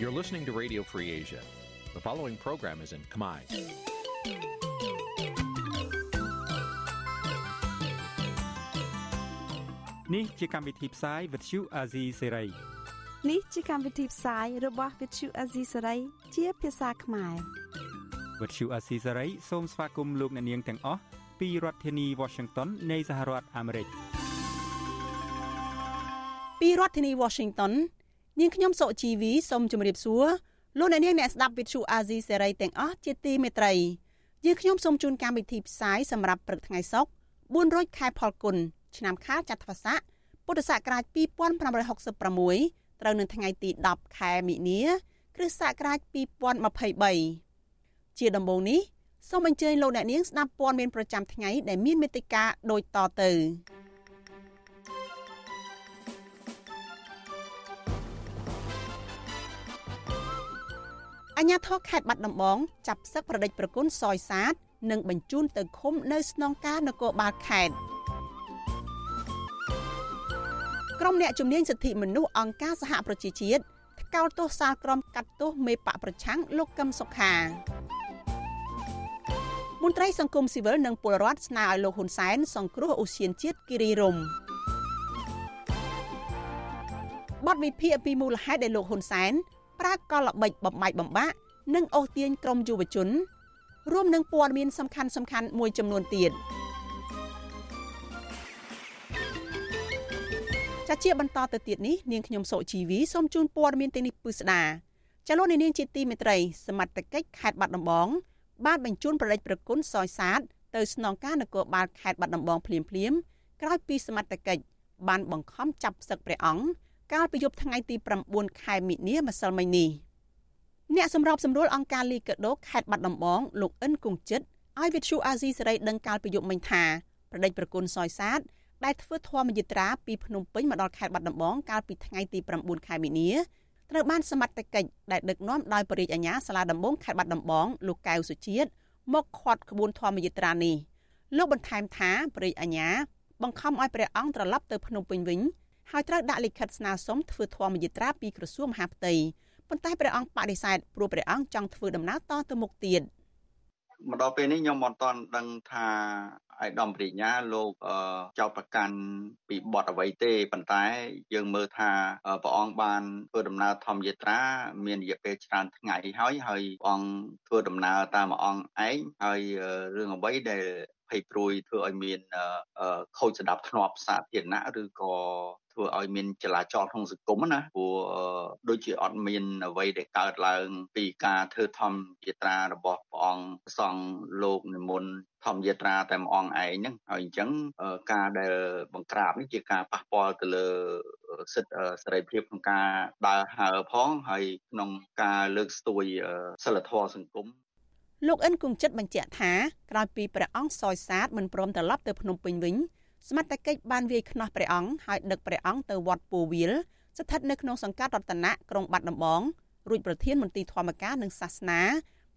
You're listening to Radio Free Asia. The following program is in Khmer. នេះជាកម្មវិធីផ្សាយ Vuthu Azizi Serai នេះជាកម្មវិធីផ្សាយរបស់ Vuthu Azizi Serai ជាភាសាខ្មែរ Vuthu Azizi Serai សូមស្វាគមន៍លោកអ្នកនាងទាំងអស់ពីរដ្ឋធានី Washington នៃសហរដ្ឋអាមេរិក ពីរដ្ឋធានី Washington នាងខ្ញុំសុជីវីសូមជម្រាបសួរលោកអ្នកនាងអ្នកស្ដាប់ Vuthu Azizi Serai ទាំងអស់ជាទីមេត្រីយើងខ្ញុំសូមជូនកម្មវិធីផ្សាយសម្រាប់ព្រឹកថ្ងៃសុក្រ4រោចខែផលគុណឆ្នាំខាលចត្វាស័កពុទ្ធសករាជ2566ត្រូវនៅថ្ងៃទី10ខែមិនិនាគ្រិស្តសករាជ2023ជាដំបូងនេះសូមអញ្ជើញលោកអ្នកនាងស្ដាប់ព័ត៌មានប្រចាំថ្ងៃដែលមានមេត្តាដូចតទៅ ញ្ញាធរខេត្តបាត់ដំបងចាប់សឹកប្រដេចប្រគុណសយសាទនិងបញ្ជូនទៅឃុំនៅស្នងការនគរបាលខេត្តក្រុមអ្នកជំនាញសិទ្ធិមនុស្សអង្គការសហប្រជាជាតិថ្កោលទោសសាលក្រមកាត់ទោសមេបកប្រឆាំងលោកកឹមសុខាមន្ត្រីសង្គមស៊ីវិលនិងពលរដ្ឋស្នើឲ្យលោកហ៊ុនសែនសង្គ្រោះអូសៀនជាតិគិរីរំបទវិភាគពីមូលហេតុដែលលោកហ៊ុនសែន ប្រើកលល្បិចបំបាយបំបាក់និងអូសទាញក្រុមយុវជន រួមនឹងព័ត៌មានសំខាន់សំខាន់មួយចំនួនទៀតចាជាបន្តទៅទៀតនេះនាងខ្ញុំសុជីវីសូមជូនព័ត៌មានទាំងនេះពិស្ដាចលនានាងជាទីមេត្រីសមត្ថកិច្ចខេត្តបាត់ដំបងបានបញ្ជូនប្រដេចប្រគុណសយសាទទៅស្នងការនគរបាលខេត្តបាត់ដំបងភ្លាមភ្លាមក្រោយពីសមត្ថកិច្ចបានបង្ខំចាប់សឹកព្រះអង្គ កាលពីយប់ថ្ងៃទី9ខែមិនិនាម្សិលមិញនេះអ្នកសម្របសម្រួលអង្គការលីកាដូខេត្តបាត់ដំបងលោកអិនគង្ជិតឲ្យវិទ្យុអាស៊ីសេរីដឹងកាលពីយប់មិញថាប្រដេចប្រគុណសយសាទដែលធ្វើធម្មយាត្រាពីភ្នំពេញមកដល់ខេត្តបាត់ដំបងកាលពីថ្ងៃទី9ខែមីនាត្រូវបានសមត្ថកិច្ចដែលដឹកនាំដោយបរិយាអាញាសាលាដំបងខេត្តបាត់ដំបងលោកកៅសុជាតិមកខាត់ក្បួនធម្មយាត្រានេះលោកបន្ថែមថាបរិយាអាញាបង្ខំឲ្យព្រះអង្គត្រឡប់ទៅភ្នំពេញវិញ ហើយត្រូវដាក់លិខិតស្នើសុំធ្វើធម្មយាត្រាពីក្រសួងមហាផ្ទៃប៉ុន្តែព្រះអង្គបដិសេធព្រោះព្រះអង្គចង់ធ្វើដំណើរតទៅមុខទៀតមកដល់ពេលនេះខ្ញុំមិនទាន់ដឹងថាឯកឧត្តមប្រញ្ញាលោកចៅប្រកាន់ពីបទអ្វីទេប៉ុន្តែយើងមើលថាព្រះអង្គបានធ្វើដំណើរធម្មយាត្រា មានរយៈពេលច្រើនថ្ងៃហើយហើយព្រះអង្គធ្វើដំណើរតាមព្រះអង្គឯងហើយរឿងអ្វីដែលភ័យព្រួយធ្វើឲ្យមានខូចសណ្ដាប់ធ្នាប់សាធារណៈឬក៏ ធ្វើឲ្យមានចលាចលក្នុងសង្គមណាព្រោះដូចជាអត់មានអ្វីដែលកើតឡើងពីការធ្វើធម្មយាត្រារបស់ព្រះអង្គព្រះសង្ឃលោកនិមន្តធម្មយាត្រាតែម្អងឯងហ្នឹងហើយអញ្ចឹងការដែលបង្ក្រាបនេះជាការប៉ះពាល់ទៅលើសិទ្ធិសេរីភាពក្នុងការដើរហើរផងហើយក្នុងការលើកស្ទួយសិលធម៌សង្គមលោកអិនគង្ជិតបញ្ជាក់ថាក្រោយពីព្រះអង្គសោយសាទមិនព្រមត្រឡប់ទៅភ្នំពេញវិញ សមត្ថកិច្ចបានវាយខ្នោះព្រះអង្គហើយដឹកព្រះអង្គទៅវត្តពូវាលស្ថិតនៅក្នុងសង្កាត់រតនៈក្រុងបាត់ដំបងរួចប្រធានមន្ទីរធម្មការនិងសាសនា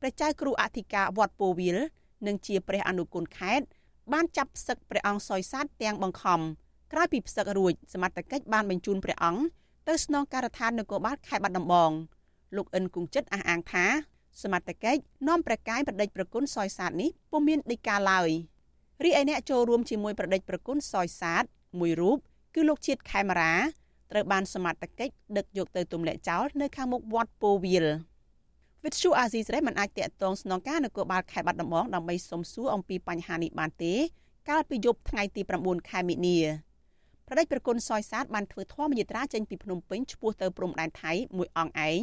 ព្រះចៅគ្រូអធិការវត្តពូវាលនិងជាព្រះអនុគុណខេត្តបានចាប់ផ្សឹកព្រះអង្គសយសាទទាំងបង្ខំក្រោយពីផ្សឹករួចសមត្ថកិច្ចបានបញ្ជូនព្រះអង្គទៅស្នងការដ្ឋាននគរបាលខេត្តបាត់ដំបងលោកអិនគង្ជិតអះអាងថាសមត្ថកិច្ចនាំព្រះកាយប្រដេចប្រគុណសយសាទនេះពុំមានដីកាឡើយ រីឯអ្នកចូលរួមជាមួយប្រដេចប្រគុណសយសាទមួយរូបគឺលោកជាតិខេមរាត្រូវបានសមត្ថកិច្ចដឹកយកទៅទម្លាក់ចោលនៅខាងមុខវត្តពោវិលវិទ្យុអាស៊ីសេរីមិនអាចតាក់ទងស្នងការនគរបាលខេត្តបាត់ដំបងដើម្បីសុំសួរអំពីបញ្ហានេះបានទេ កាលពីយប់ថ្ងៃទី9ខែមិនិនាប្រដេចប្រគុណសយសាទបានធ្វើធម្មយាត្រាចេញពីភ្នំពេញឆ្ពោះទៅព្រំដែនថៃមួយអង្គឯង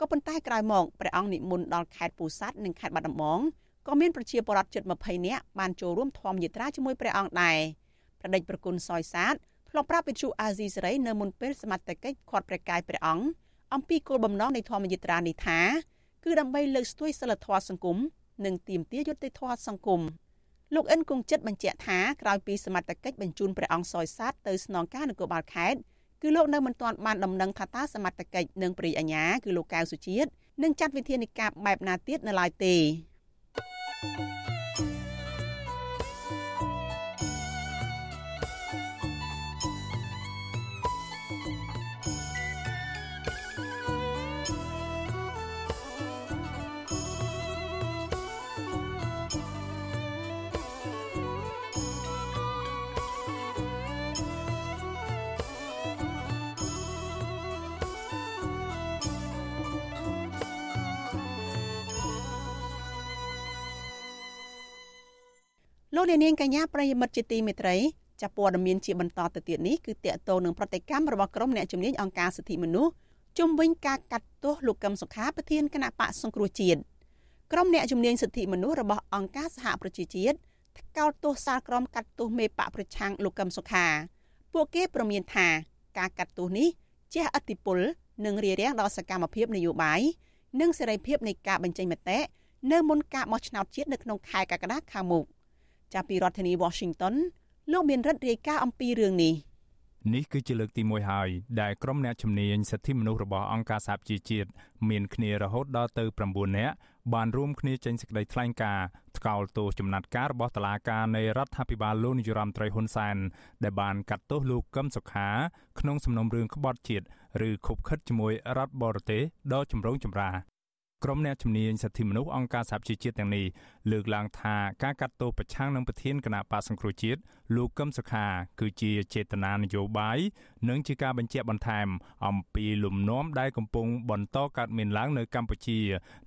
ក៏ប៉ុន្តែក្រោយមកព្រះអង្គនិមន្តដល់ខេត្តពោធិ៍សាត់និងខេត្តបាត់ដំបង ក៏មានប្រជាពលរដ្ឋជិត20នាក់បានចូលរួមធម្មយាត្រាជាមួយព្រះអង្គដែរប្រដេចប្រគុណសយសាទធ្លាប់ប្រាប់វិទ្យុអាស៊ីសេរីនៅមុនពេលសមត្ថកិច្ចខាត់ព្រះកាយព្រះអង្គអំពីគោលបំណងនៃធម្មយាត្រានេះថាគឺដើម្បីលើកស្ទួយសិលធម៌សង្គមនិងទាមទារយុត្តិធម៌សង្គមលោកអិនគង្ជិតបញ្ជាក់ថាក្រោយពីសមត្ថកិច្ចបញ្ជូនព្រះអង្គសយសាទទៅស្នងការនគរបាលខេត្តគឺលោកនៅមិនទាន់បានដំណឹងថាតើសមត្ថកិច្ចនិងព្រះអាជ្ញាគឺលោកកៅសុជាតិនឹងចាត់វិធានការបែបណាទៀតនៅឡើយទេ Música លោកអ្នកនាងកញ្ញាប្រិយមិត្តជាទីមេត្រីចាប់ព័ត៌មានជាបន្តទៅទៀតនេះគឺតកតងនឹងប្រតិកម្មរបស់ក្រុមអ្នកជំនាញអង្គការសិទ្ធិមនុស្សជំវិញការកាត់ទោសលោកកឹមសុខាប្រធានគណៈបកសង្គ្រោះជាតិក្រុមអ្នកជំនាញសិទ្ធិមនុស្សរបស់អង្គការសហប្រជាជាតិថ្កោលទោសសាលក្រមកាត់ទោសមេបកប្រឆាំងលោកកឹមសុខា ពួកគេប្រមានថាការកាត់ទោសនេះជះឥទ្ធិពលនិងរារាំងដល់សកម្មភាពនយោបាយនិងសេរីភាពនៃការបញ្ចេញមតិនៅមុនការបោះឆ្នោតជាតិនៅក្នុងខែកក្កដាខាងមុខ ចាប់ពីរដ្ឋធានី Washington លោកមានរិទ្ធរាយការណ៍អំពីរឿងនេះនេះគឺជាលើកទី1ហើយដែលក្រុមអ្នកជំនាញសិទ្ធិមនុស្សរបស់អង្គការសហប្រជាជាតិមានគ្នារហូតដល់ទៅ9នាក់បានរួមគ្នាចេញសេចក្តីថ្លែងការណ៍ថ្កោលទោសចំណាត់ការរបស់តុលាការនៃរដ្ឋាភិបាលលោកនាយរដ្ឋមន្ត្រីហ៊ុនសែនដែលបានកាត់ទោសលោកកឹមសុខាក្នុងសំណុំរឿងក្បត់ជាតិឬខុបខិតជាមួយរដ្ឋបរទេសដ៏ចម្រូងចម្រាស ក្រុមអ្នកជំនាញសិទ្ធិមនុស្សអង្គការសហជីវជាតិទាំងនេះលើកឡើងថាការកាត់ទោសប្រឆាំងនឹងប្រធានគណៈបកសង្គ្រោះជាតិលោកកឹមសុខា គឺជាចេតនានយោបាយនិងជាការបញ្ជាក់បន្ថែម អំពីលំនាំដែលកំពុងបន្តកើតមានឡើងនៅកម្ពុជា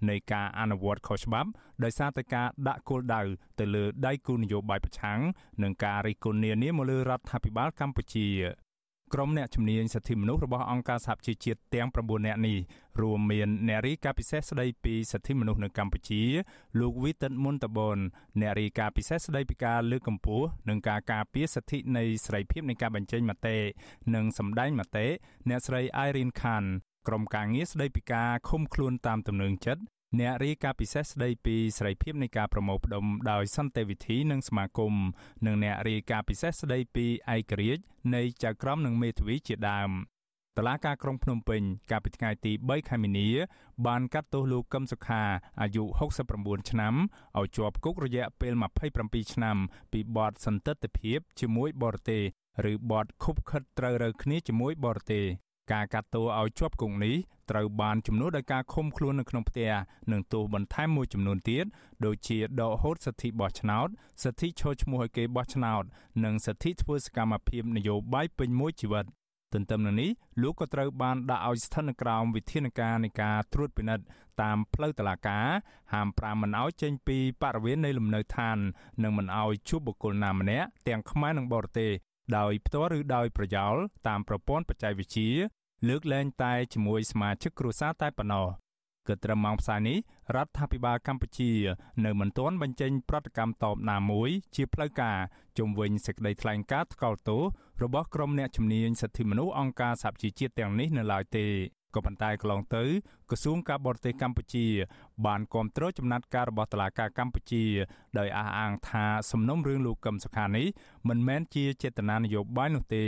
នៃការអនុវត្តខុសច្បាប់ដោយសារតែការដាក់គោលដៅទៅលើដៃគូនយោបាយប្រឆាំងនិងការរិះគន់នានាមកលើរដ្ឋាភិបាលកម្ពុជា ក្រុមអ្នកជំនាញសិទ្ធិមនុស្សរបស់អង្គការសហជីវជាតិទាំង9នាក់នេះរួមមានអ្នករីកាពិសេសស្ដីពីសិទ្ធិមនុស្សនៅកម្ពុជា លោកវីតិនមុនតបនអ្នករីកាពិសេសស្ដីពីការលើកកម្ពស់និងការការពារសិទ្ធិនៃសេរីភាពនៃការបញ្ចេញមតិនិងសម្ដែងមតិអ្នកស្រី Irene Khan ក្រុមការងារស្ដីពីការឃុំខ្លួនតាមទំនឹងចិត្ត អ្នករាយការណ៍ពិសេសស្ដីពីសេរីភាពនៃការប្រមូលផ្ដុំដោយសន្តិវិធីនិងសមាគមនិងអ្នករាយការណ៍ពិសេសស្ដីពីឯករាជ្យនៃចៅក្រមនិងមេធាវីជាដើមតឡាការក្រុងភ្នំពេញកាលពីថ្ងៃទី3ខែមីនា បានកាត់ទោសលោកកឹមសុខាអាយុ69ឆ្នាំឲ្យជាប់គុករយៈពេល27ឆ្នាំ ពីបទសន្តិទ្ធភាពជាមួយបរទេសឬបទខុបខិតត្រូវរើគ្នាជាមួយបរទេស ការកាត់ទោសឲ្យជាប់គុកនេះត្រូវបានជំនួសដោយការឃុំខ្លួននៅក្នុងផ្ទះនិងទោសបន្ថែមមួយចំនួនទៀតដូចជាដកហូតសិទ្ធិបោះឆ្នោតសិទ្ធិឈរឈ្មោះឲ្យគេបោះឆ្នោត និងសិទ្ធិធ្វើសកម្មភាពនយោបាយពេញមួយជីវិតទន្ទឹមនឹងនេះលោកក៏ត្រូវបានដាក់ឲ្យស្ថិតនៅក្រោមវិធានការនៃការត្រួតពិនិត្យតាមផ្លូវតុលាការហាមប្រាមមិនឲ្យចេញពីបរិវេណនៃលំនៅឋាន និងមិនឲ្យជួបបុគ្គលណាម្នាក់ទាំងខ្មែរនិងបរទេសដោយផ្ទាល់ឬដោយប្រយោលតាមប្រព័ន្ធបច្ចេកវិទ្យា លើកលែងតែជាមួយសមាជិកគ្រួសារតែប៉ុណ្ណោះក៏ត្រឹមម៉ោងផ្សាយនេះរដ្ឋាភិបាលកម្ពុជា នៅមិនទាន់បញ្ចេញប្រតិកម្មតបណាមួយ ជាផ្លូវការជំវិញសេចក្តីថ្លែងការណ៍ថ្កោលទោសរបស់ក្រុមអ្នកជំនាញសិទ្ធិមនុស្សអង្គការសហជីវជាតិទាំងនេះនៅឡើយទេ ក៏ប៉ុន្តែកន្លងទៅក្រសួងការបរទេសកម្ពុជា បានគាំទ្រចំណាត់ការរបស់តុលាការកម្ពុជា ដោយអះអាងថាសំណុំរឿងលោកកឹមសុខានេះមិនមែនជាចេតនានយោបាយនោះទេ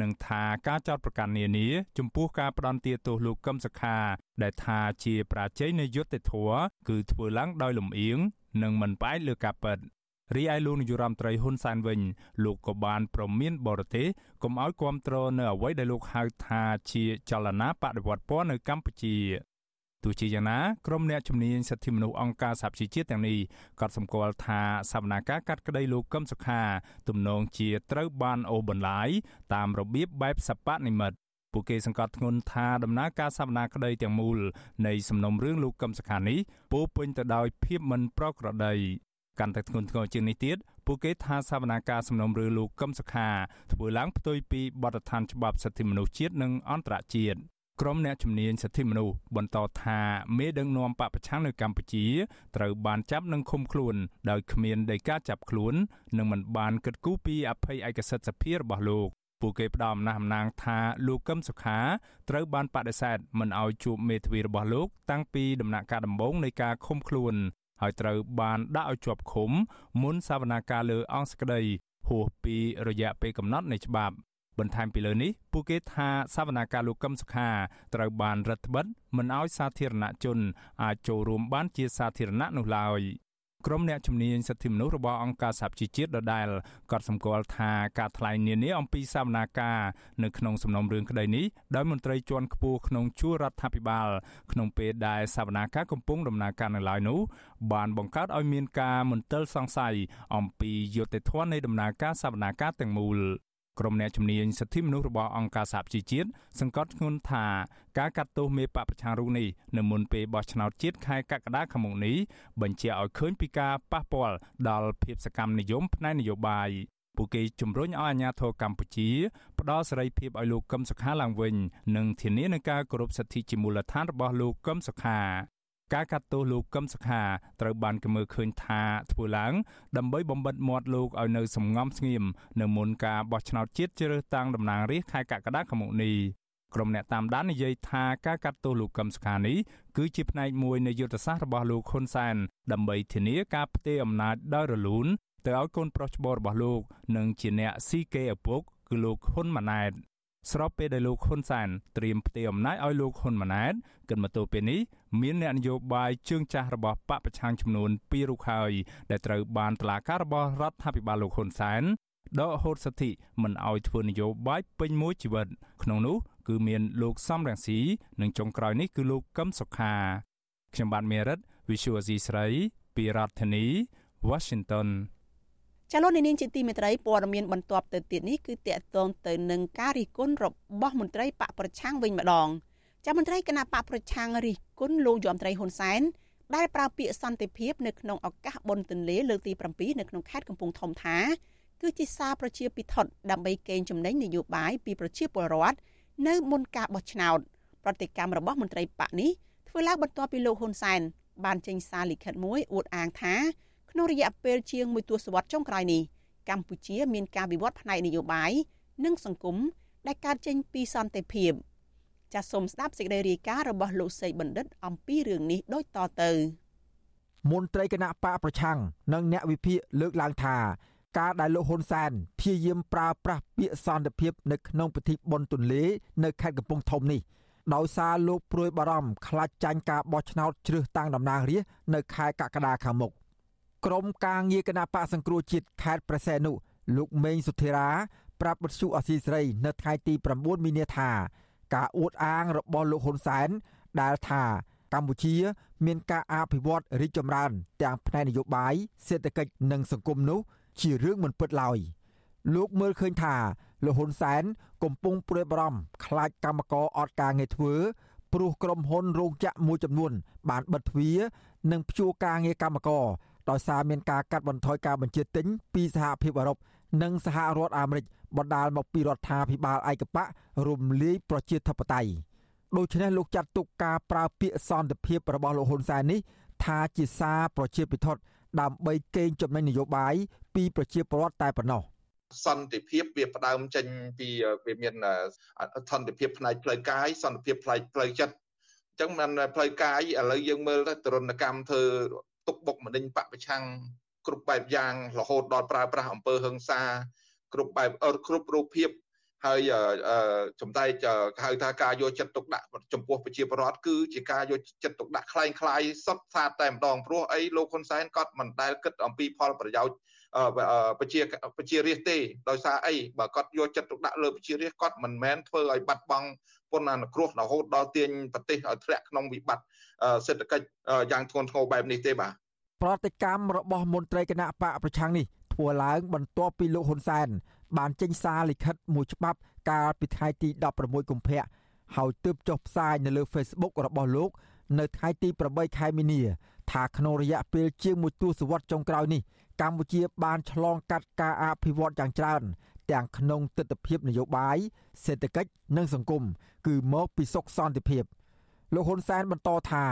និងថាការចោទប្រកាន់នានាចំពោះការផ្ដន់ទាទោសលោកកឹមសុខា ដែលថាជា ប្រាជ័យនៃយុត្តិធម៌គឺធ្វើឡើងដោយលំអៀងនិងមិនផ្អែកលើការពិត រីឯលោកនាយរដ្ឋមន្ត្រីហ៊ុនសែនវិញលោកក៏បានប្រមានបរទេសកុំឲ្យគ្រប់គ្រងនៅអ្វីដែលលោកហៅថាជាចលនាបដិវត្តពណ៌នៅកម្ពុជាទោះជាយ៉ាងណាក្រុមអ្នកជំនាញសិទ្ធិមនុស្សអង្គការសហជីវជាតិទាំងនេះក៏សម្គាល់ថាសវនាការកាត់ក្តីលោកកឹមសុខាទំនងជាត្រូវបានអូបន្លាយតាមរបៀបបែបសពនិមិត្តពួកគេសង្កត់ធ្ងន់ថាដំណើរការសវនាក្តីទាំងមូលនៃសំណុំរឿងលោកកឹមសុខានេះពោពេញទៅដោយភាពមិនប្រក្រតី កាន់តែធ្ងន់ធ្ងរជាងនេះទៀតពួកគេថាសវនាការសំណុំរឿងលោកកឹមសុខាធ្វើឡើងផ្ទុយពីបទដ្ឋានច្បាប់សិទ្ធិមនុស្សជាតិនិងអន្តរជាតិក្រុមអ្នកជំនាញសិទ្ធិមនុស្សបន្តថាមេដឹកនាំបពប្រឆាំងនៅកម្ពុជាត្រូវបានចាប់និងឃុំខ្លួនដោយគ្មានដីកាចាប់ខ្លួននិងមិនបានគិតគូរពីអភ័យឯកសិទ្ធិសភារបស់លោកពួកគេផ្ដោតអំណះអំណាងថាលោកកឹមសុខាត្រូវបានបដិសេធមិនឲ្យជួបមេធាវីរបស់លោកតាំងពីដំណាក់កាលដំបូងនៃការឃុំខ្លួន ហើយត្រូវបានដាក់ឲ្យជាប់ឃុំមុនសវនាការលើអង្គសក្តីហួសពីរយៈពេលកំណត់នៃច្បាប់បន្ថែមពីលើនេះពួកគេថាសវនាការលោកកឹមសុខាត្រូវបានរដ្ឋបិទមិនឲ្យសាធារណជនអាចចូលរួមបានជាសាធារណៈនោះឡើយ ក្រុមអ្នកជំនាញសិទ្ធិមនុស្សរបស់អង្គការសហជីវជាតិដដែលក៏សម្គាល់ថាការថ្លែងនានាអំពីសវនាការនៅក្នុងសំណុំរឿងក្តីនេះដោយមន្ត្រីជាន់ខ្ពស់ក្នុងជួររដ្ឋាភិបាល ក្នុងពេលដែលសវនាការកំពុងដំណើរការនៅឡើយនោះបានបង្កើតឲ្យមានការមន្ទិលសង្ស័យអំពីយុត្តិធម៌នៃដំណើរការសវនាការទាំងមូល ក្រុមអ្នកជំនាញសិទ្ធិមនុស្សរបស់អង្គការសហប្រជាជាតិសង្កត់ធ្ងន់ថាការកាត់ទោសមេបកប្រឆាំងរូបនេះនៅមុនពេលបោះឆ្នោតជាតិខែកក្កដាខាងមុខនេះបញ្ជាឲ្យឃើញពីការប៉ះពាល់ដល់ភាពសកម្មនិយមផ្នែកនយោបាយពួកគេជំរុញឲ្យអាជ្ញាធរកម្ពុជាផ្ដល់សេរីភាពឲ្យលោកកឹមសុខាឡើងវិញ និងធានានឹងការគោរពសិទ្ធិជាមូលដ្ឋានរបស់លោកកឹមសុខា ការកាត់ទោសលោកកឹមសុខាត្រូវបានគេមើលឃើញថាធ្វើឡើង ដើម្បីបំបិតមាត់លោកឲ្យនៅសំងំស្ងៀមនៅមុនការបោះឆ្នោតជាតិជ្រើសតាំងតំណាងរាស្ត្រខែកក្កដាខាងមុខនេះក្រុមអ្នកតាមដាននិយាយថាការកាត់ទោសលោកកឹមសុខានេះគឺជាផ្នែកមួយនៃយុទ្ធសាស្ត្ររបស់លោកហ៊ុនសែនដើម្បីធានាការផ្ទេរអំណាចដោយរលូនទៅឲ្យកូនប្រុសច្បងរបស់លោក និងជាអ្នកស៊ីគេឪពុកគឺលោកហ៊ុនម៉ាណែត ស្របពេលដែលលោកហ៊ុនសែនត្រៀមផ្ទេរអំណាចឲ្យលោកហ៊ុនម៉ាណែតគិតមកទល់ពេលនេះមានអ្នកនយោបាយជើងចាស់របស់បកប្រឆាំងចំនួន2រូបហើយដែលត្រូវបានតុលាការរបស់រដ្ឋាភិបាលលោកហ៊ុនសែនដកហូតសិទ្ធិមិនឲ្យធ្វើនយោបាយពេញមួយជីវិតក្នុងនោះគឺមានលោកសំរងស៊ីនិងចុងក្រោយនេះគឺលោកកឹមសុខាខ្ញុំបាទមេរិត Visual C ស្រីពីរដ្ឋធានី Washington ចាលោកនាងជាទីមេត្រីព័ត៌មានបន្ទាប់ទៅទៀតនេះគឺតកតងទៅនឹងការរិះគន់របស់មន្ត្រីបកប្រឆាំងវិញម្ដងចាមន្ត្រីគណៈបកប្រឆាំងរិះគន់លោកយមត្រីហ៊ុនសែនដែលប្រើពាក្យសន្តិភាពនៅក្នុងឱកាសបុណ្យទន្លេលើកទី7នៅក្នុងខេត្តកំពង់ធំថាគឺជាសារប្រជាពិធដើម្បីកេងចំណេញនយោបាយពីប្រជាពលរដ្ឋនៅមុនការបោះឆ្នោតប្រតិកម្មរបស់មន្ត្រីបកនេះធ្វើឡើងបន្ទាប់ពីលោកហ៊ុនសែនបានចេញសារលិខិតមួយអួតអាងថា ក្នុងរយៈពេលជាងមួយទសវត្សរ៍ចុងក្រោយនេះកម្ពុជាមានការវិវត្តផ្នែកនយោបាយនិងសង្គមដែលកើតចេញពីសន្តិភាពចាសសូមស្ដាប់សេចក្តីរាយការណ៍របស់លោកសេកបណ្ឌិត អំពីរឿងនេះដូចតទៅមន្ត្រីគណៈបកប្រឆាំងនិងអ្នកវិភាគលើកឡើងថាការដែលលោកហ៊ុនសែនព្យាយាមប្រើប្រាស់ពាក្យសន្តិភាពនៅក្នុងពិធីបុណ្យទន្លេនៅខេត្តកំពង់ធំនេះដោយសារលោកព្រួយបារម្ភខ្លាចចាញ់ការបោះឆ្នោតជ្រើសតាំងតំណាងរាស្ត្រនៅខែកក្កដាខាងមុខ ក្រមការងារគណៈបកសង្គ្រោះជាតិខេត្តប្រសែនុលោកមេងសុធិរាប្រាប់បទសុអសីស្រី នៅថ្ងៃទី9មីនាថា ការអួតអាងរបស់លោកហ៊ុនសែនដែលថាកម្ពុជា មានការអភិវឌ្ឍរីកចម្រើន ទាំងផ្នែកនយោបាយសេដ្ឋកិច្ចនិងសង្គមនោះ ជារឿងមិនពិតឡើយលោកមើលឃើញថាលោកហ៊ុនសែនកំពុងព្រួយបារម្ភខ្លាចកម្មករអត់ការងារធ្វើព្រោះក្រុមហ៊ុនរោងចក្រមួយចំនួន បានបិទទ្វារនិងព្យួរការងារកម្មករ ដោយសារមានការកាត់បន្ថយការបញ្ជាទិញពីសហភាពអឺរ៉ុបនិងសហរដ្ឋអាមេរិកបណ្ដាលមកពីរដ្ឋាភិបាលឯកបៈរំលាយប្រជាធិបតេយ្យដូច្នេះលោកចាត់ទុកការប្រើពាក្យសន្តិភាពរបស់លោកហ៊ុនសែននេះថាជាសារប្រជាពិធដើម្បីកេងចំណេញនយោបាយពីប្រជាពលរដ្ឋតែប៉ុណ្ណោះសន្តិភាពវាផ្ដើមចេញពីវាមានសន្តិភាពផ្នែកផ្លូវកាយសន្តិភាពផ្នែកផ្លូវចិត្តអញ្ចឹងមិនផ្លូវកាយឥឡូវយើងមើលទៅទរណកម្មធ្វើ ទុកបុកម្នេញបពប្រឆាំងគ្រប់បែបយ៉ាងរហូតដល់ប្រើប្រាស់អំពើហិង្សាគ្រប់បែបគ្រប់រូបភាពហើយចំតែកហៅថាការយកចិត្តទុកដាក់ចំពោះប្រជាពលរដ្ឋគឺជាការយកចិត្តទុកដាក់คล้ายคล้ายសុទ្ធសាធតែម្ដងព្រោះអីលោកហ៊ុនសែនគាត់មិនដែលគិតអំពីផលប្រយោជន៍ប្រជាប្រជារាស្ត្រទេដោយសារអីបើគាត់យកចិត្តទុកដាក់លើប្រជារាស្ត្រគាត់មិនមែនធ្វើឲ្យបាត់បង់ពន្ធអនុគ្រោះរហូតដល់ទាញប្រទេសឲ្យធ្លាក់ក្នុងវិបត្តិ សេដ្ឋកិច្ចយ៉ាងធ្ងន់ធ្ងរបែបនេះទេបាទប្រតិកម្មរបស់មន្ត្រីគណៈបកប្រឆាំងនេះធ្វើឡើងបន្ទាប់ពីលោកហ៊ុនសែនបានចេញសារលិខិតមួយច្បាប់កាលពីថ្ងៃទី16កុម្ភៈហើយទើបចុះផ្សាយនៅលើ Facebook របស់លោក នៅថ្ងៃទី8ខែមីនា ថាក្នុងរយៈពេលជាងមួយទសវត្សរ៍ចុងក្រោយនេះកម្ពុជាបានឆ្លងកាត់ការអភិវឌ្ឍយ៉ាងច្រើនទាំងក្នុងទស្សនវិជ្ជានយោបាយសេដ្ឋកិច្ចនិងសង្គមគឺមកពីសុខសន្តិភាព លោកហ៊ុនសែនបន្តថា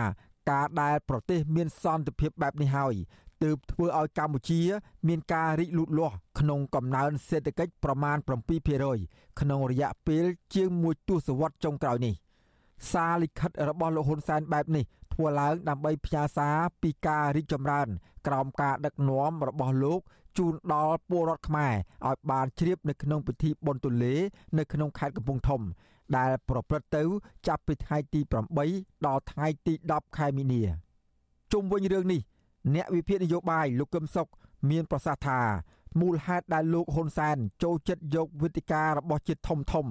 ការដែលប្រទេសមានសន្តិភាពបែបនេះហើយទើបធ្វើឲ្យកម្ពុជា មានការរីកលូតលាស់ក្នុងកំណើនសេដ្ឋកិច្ចប្រមាណ7%ក្នុងរយៈពេលជាងមួយទសវត្សរ៍ចុងក្រោយនេះ សារលិខិតរបស់លោកហ៊ុនសែនបែបនេះធ្វើឡើងដើម្បីផ្ញើសារពីការរីកចម្រើន ក្រោមការដឹកនាំរបស់លោកជូនដល់ពលរដ្ឋខ្មែរឲ្យបានជ្រាបនៅក្នុងពិធីបុណ្យទលេនៅក្នុងខេត្តកំពង់ធំ ដែលប្រព្រឹត្តទៅចាប់ពីថ្ងៃទី8ដល់ថ្ងៃទី10ខែមីនាជុំវិញរឿងនេះ អ្នកវិភាគនយោបាយលោកកឹមសុខមានប្រសាសន៍ថាមូលហេតុដែលលោកហ៊ុនសែនចូលចិត្តយកវេទិការបស់ជាតិធំធំ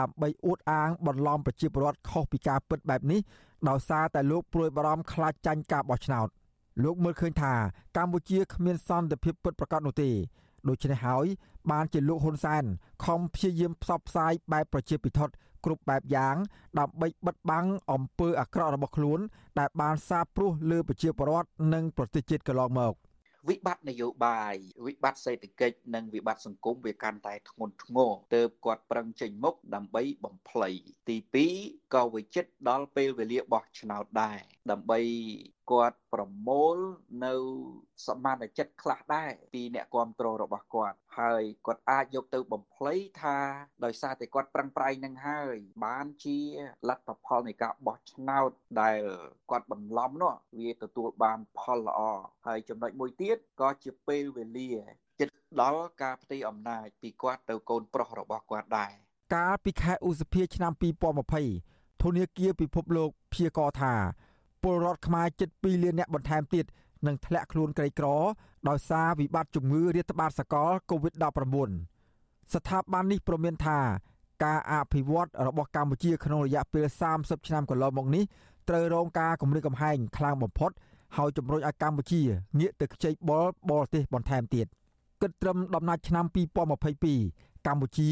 ដើម្បីអួតអាងបន្លំប្រជាពលរដ្ឋខុសពីការពិតបែបនេះដោយសារតែលោកព្រួយបារម្ភខ្លាចចាញ់ការបោះឆ្នោតលោកមើលឃើញថាកម្ពុជាគ្មានសន្តិភាពពិតប្រាកដនោះទេដូច្នេះហើយបានជាលោកហ៊ុនសែនខំព្យាយាមផ្សព្វផ្សាយបែបប្រជាពិធ គ្រប់បែបយ៉ាងដើម្បីបិទបាំងអំពើអាក្រក់របស់ខ្លួន ដែលបានសាបព្រោះលើប្រជាពលរដ្ឋនិងប្រទេសជាតិកន្លងមកវិបត្តិនយោបាយវិបត្តិសេដ្ឋកិច្ចនិងវិបត្តិសង្គមវាកាន់តែធ្ងន់ធ្ងរទើបគាត់ប្រឹងចេញមុខដើម្បីបំភ្លៃទី2ក៏វិចិត្រដល់ពេលវេលាបោះឆ្នោតដែរ ដើម្បីគាត់ប្រមូលនៅសមានចិត្តខ្លះដែរពីអ្នកគ្រប់គ្រងរបស់គាត់ហើយគាត់អាចយកទៅបំភ្លៃថាដោយសារតែគាត់ប្រឹងប្រែងនឹងហើយបានជាលទ្ធផលនៃការបោះឆ្នោតដែលគាត់បន្លំនោះវាទទួលបានផលល្អហើយចំណុចមួយទៀតក៏ជាពេលវេលាចិត្តដល់ការផ្ទៃអំណាចពីគាត់ទៅកូនប្រុសរបស់គាត់ដែរកាលពីខែឧសភាឆ្នាំ2020ធនាគារពិភពលោកព្យាករថា ពលរដ្ឋខ្មែរជិត2លានអ្នកបន្ថែមទៀតនឹងធ្លាក់ខ្លួនក្រីក្រដោយសារវិបត្តិជំងឺរាតត្បាតសកល COVID-19 ស្ថាប័ននេះប្រមានថាការអភិវឌ្ឍរបស់កម្ពុជាក្នុងរយៈពេល30ឆ្នាំកន្លងមកនេះត្រូវរងការគំរាមកំហែងខ្លាំងបំផុតហើយជំរុញឲ្យកម្ពុជាងាកទៅខ្ចីបុលបរទេសបន្ថែមទៀតគិតត្រឹមដំណាច់ឆ្នាំ2022កម្ពុជា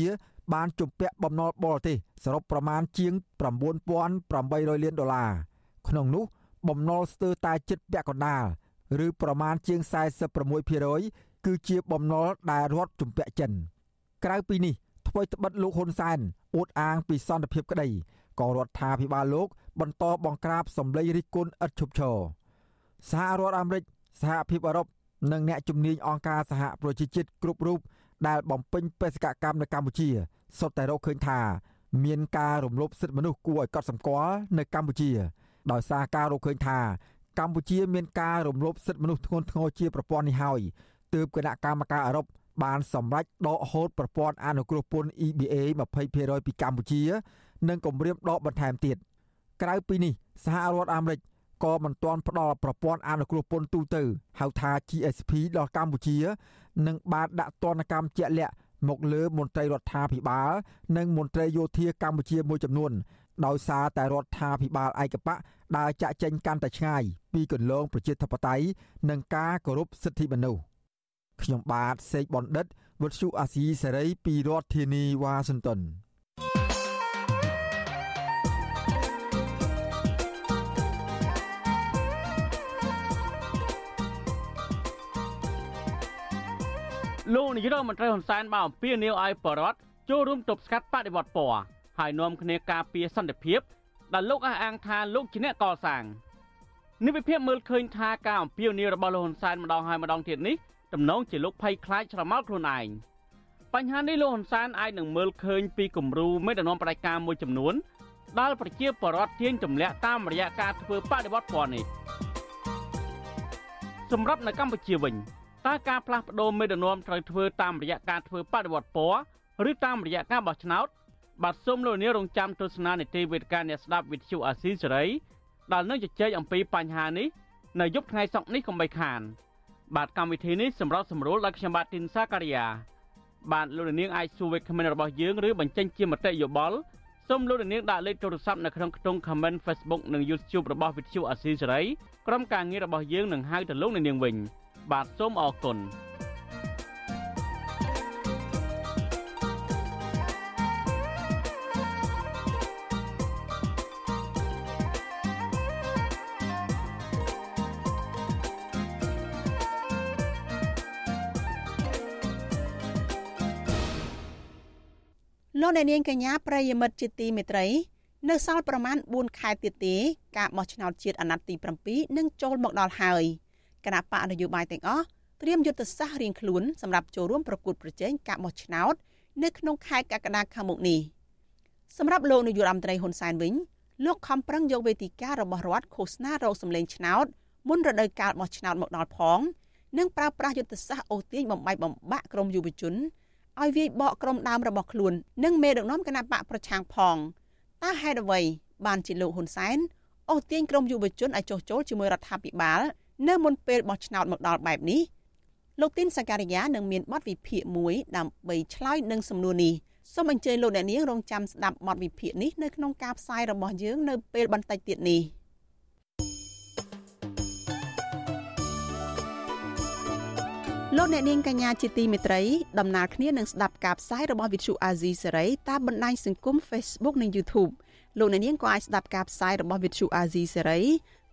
បានជំពាក់បំណុលបរទេសសរុបប្រមាណជាង9800លានដុល្លារក្នុងនោះ បំណុលស្ទើរតែជិតពាក់កណ្ដាលឬប្រមាណជាង46%គឺជាបំណុលដែលរដ្ឋជំពាក់ចិន ក្រៅពីនេះថ្មីត្បិតលោកហ៊ុនសែនអួតអាងពីសន្តិភាពក្តីក៏រដ្ឋាភិបាលលោក បន្តបង្ក្រាបសម្លេងរិះគន់ឥតឈប់ឈរសហរដ្ឋអាមេរិកសហភាពអឺរ៉ុបនិងអ្នកជំនាញអង្គការសហប្រជាជាតិគ្រប់រូបដែលបំពេញបេសកកម្មនៅកម្ពុជាសុទ្ធតែរកឃើញថា មានការរំលោភសិទ្ធិមនុស្សគួរឲ្យកត់សម្គាល់នៅកម្ពុជា ដោយសារការរកឃើញថាកម្ពុជាមានការរំលោភសិទ្ធិមនុស្សធ្ងន់ធ្ងរជាប្រព័ន្ធនេះហើយទើបគណៈកម្មការអឺរ៉ុបបានសម្រេចដកហូតប្រព័ន្ធអនុគ្រោះពន្ធ EBA 20%ពីកម្ពុជា និងគម្រាមដកបន្ថែមទៀតក្រៅពីនេះសហរដ្ឋអាមេរិកក៏មិនទាន់ផ្ដល់ប្រព័ន្ធអនុគ្រោះពន្ធទូទៅហៅថា GSP ដល់កម្ពុជានិងបានដាក់ទណ្ឌកម្មជាក់លាក់មកលើមន្ត្រីរដ្ឋាភិបាល និងមន្ត្រីយោធាកម្ពុជាមួយចំនួន ដោយសារតែរដ្ឋាភិបាលឯកបកដើរចាក់ចែងកាន់តែឆ្ងាយពីគន្លងប្រជាធិបតេយ្យនិងការគោរពសិទ្ធិមនុស្សខ្ញុំបាទសេកបណ្ឌិតវុទ្ធុអាស៊ីសេរីពីរដ្ឋធានីវ៉ាស៊ីនតោនលោកនាយរដ្ឋមន្ត្រីហ៊ុនសែនបានអំពាវនាវឲ្យបរដ្ឋចូលរួមទប់ស្កាត់បដិវត្តពណ៌ ហើយនាំគ្នាការពារសន្តិភាពដែលលោកអះអាងថាលោកជាអ្នកកសាងនេះវិភាគមើលឃើញថាការអំពាវនាវរបស់លោកហ៊ុនសែនម្ដងហើយម្ដងទៀតនេះទំនងជាលោកភ័យខ្លាចស្រមោលខ្លួនឯងបញ្ហានេះលោកហ៊ុនសែនអាចនឹងមើលឃើញពីគំរូមេដឹកនាំផ្ដាច់ការមួយចំនួនដែលប្រជាពលរដ្ឋទាញទម្លាក់តាមរយៈការធ្វើបដិវត្តពណ៌នេះសម្រាប់នៅកម្ពុជាវិញតើការផ្លាស់ប្ដូរមេដឹកនាំត្រូវធ្វើតាមរយៈការធ្វើបដិវត្តពណ៌ឬតាមរយៈការបោះឆ្នោត បាទសូមលោកនាងរងចាំទស្សនានីតិវេទិកាអ្នកស្ដាប់វិទ្យុអាស៊ីសេរីដែលនឹងជជែកអំពីបញ្ហានេះនៅយប់ថ្ងៃសុក្រនេះកុំបីខាន បាទកម្មវិធីនេះសម្រាប់សម្រួលដល់ខ្ញុំបាទទីនសាការីយ៉ាបាទលោកនាងអាចសួរវេកខមមិនរបស់យើងឬបញ្ចេញជាមតិយោបល់សូមលោកនាងដាក់លេខទូរស័ព្ទនៅក្នុងខ្ទង់ comment Facebook និង YouTube របស់វិទ្យុអាស៊ីសេរីក្រុមការងាររបស់យើងនឹងហៅទៅលោកនាងវិញ បាទសូមអរគុណ លោកអ្នកនាងកញ្ញាប្រិយមិត្តជាទីមេត្រីនៅសល់ប្រមាណ4ខែទៀតទេការបោះឆ្នោតជាតិអាណត្តិទី7នឹងចូលមកដល់ហើយគណៈបកនយោបាយទាំងអស់ត្រៀមយុទ្ធសាស្ត្ររៀងខ្លួនសម្រាប់ចូលរួមប្រកួតប្រជែងការបោះឆ្នោតនៅក្នុងខែកក្កដាខាងមុខនេះសម្រាប់លោកនាយករដ្ឋមន្ត្រីហ៊ុនសែនវិញលោកខំប្រឹងយកវេទិការបស់រដ្ឋឃោសនារោគសម្លេងឆ្នោតមុនរដូវកាលបោះឆ្នោតមកដល់ផងនិងប្រើប្រាស់យុទ្ធសាស្ត្រអូសទាញបំបីបំបាក់ក្រមយុវជន ឲ្យវាយបកក្រុមដើមរបស់ខ្លួន និងមេដឹកនាំគណៈបកប្រឆាំងផងតើហេតុអ្វីបានជាលោកហ៊ុនសែនអូសទាញក្រុមយុវជនឲ្យចុះចូលជាមួយរដ្ឋាភិបាលនៅមុនពេលបោះឆ្នោតមកដល់បែបនេះលោកទីនសាការីយ៉ានឹងមានបទវិភាគមួយដើម្បីឆ្លើយនឹងសំណួរនេះសូមអញ្ជើញលោកអ្នកនាងរងចាំស្ដាប់បទវិភាគនេះនៅក្នុងការផ្សាយរបស់យើងនៅពេលបន្តិចទៀតនេះ លោកអ្នកនាងកញ្ញាជាទីមេត្រីដំណើរគ្នានឹងស្ដាប់ការផ្សាយរបស់ Vithu Azizi Serai តាមបណ្ដាញសង្គម Facebook និង YouTube លោកអ្នកនាងក៏អាចស្ដាប់ការផ្សាយរបស់ Vithu Azizi Serai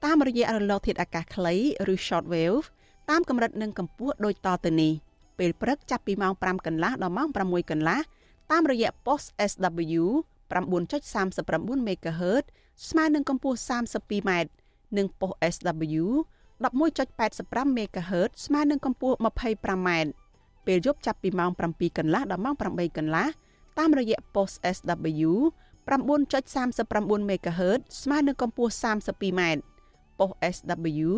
តាមរយៈរលកធាតុអាកាសខ្លីឬ Shortwave តាមកម្រិតនិងកម្ពស់ដូចតទៅនេះពេលព្រឹកចាប់ពីម៉ោង5កន្លះដល់ម៉ោង6កន្លះតាមរយៈ post SW 9.39 MHz ស្មើនឹងកម្ពស់ 32m និង post SW 11.85 MHz ស្មើនឹងកម្ពស់ 25m ពេលយប់ចាប់ពីម៉ោង7កន្លះដល់ម៉ោង8កន្លះតាមរយៈ post SW 9.39 MHz ស្មើនឹងកម្ពស់ 32m ប៉ុស SW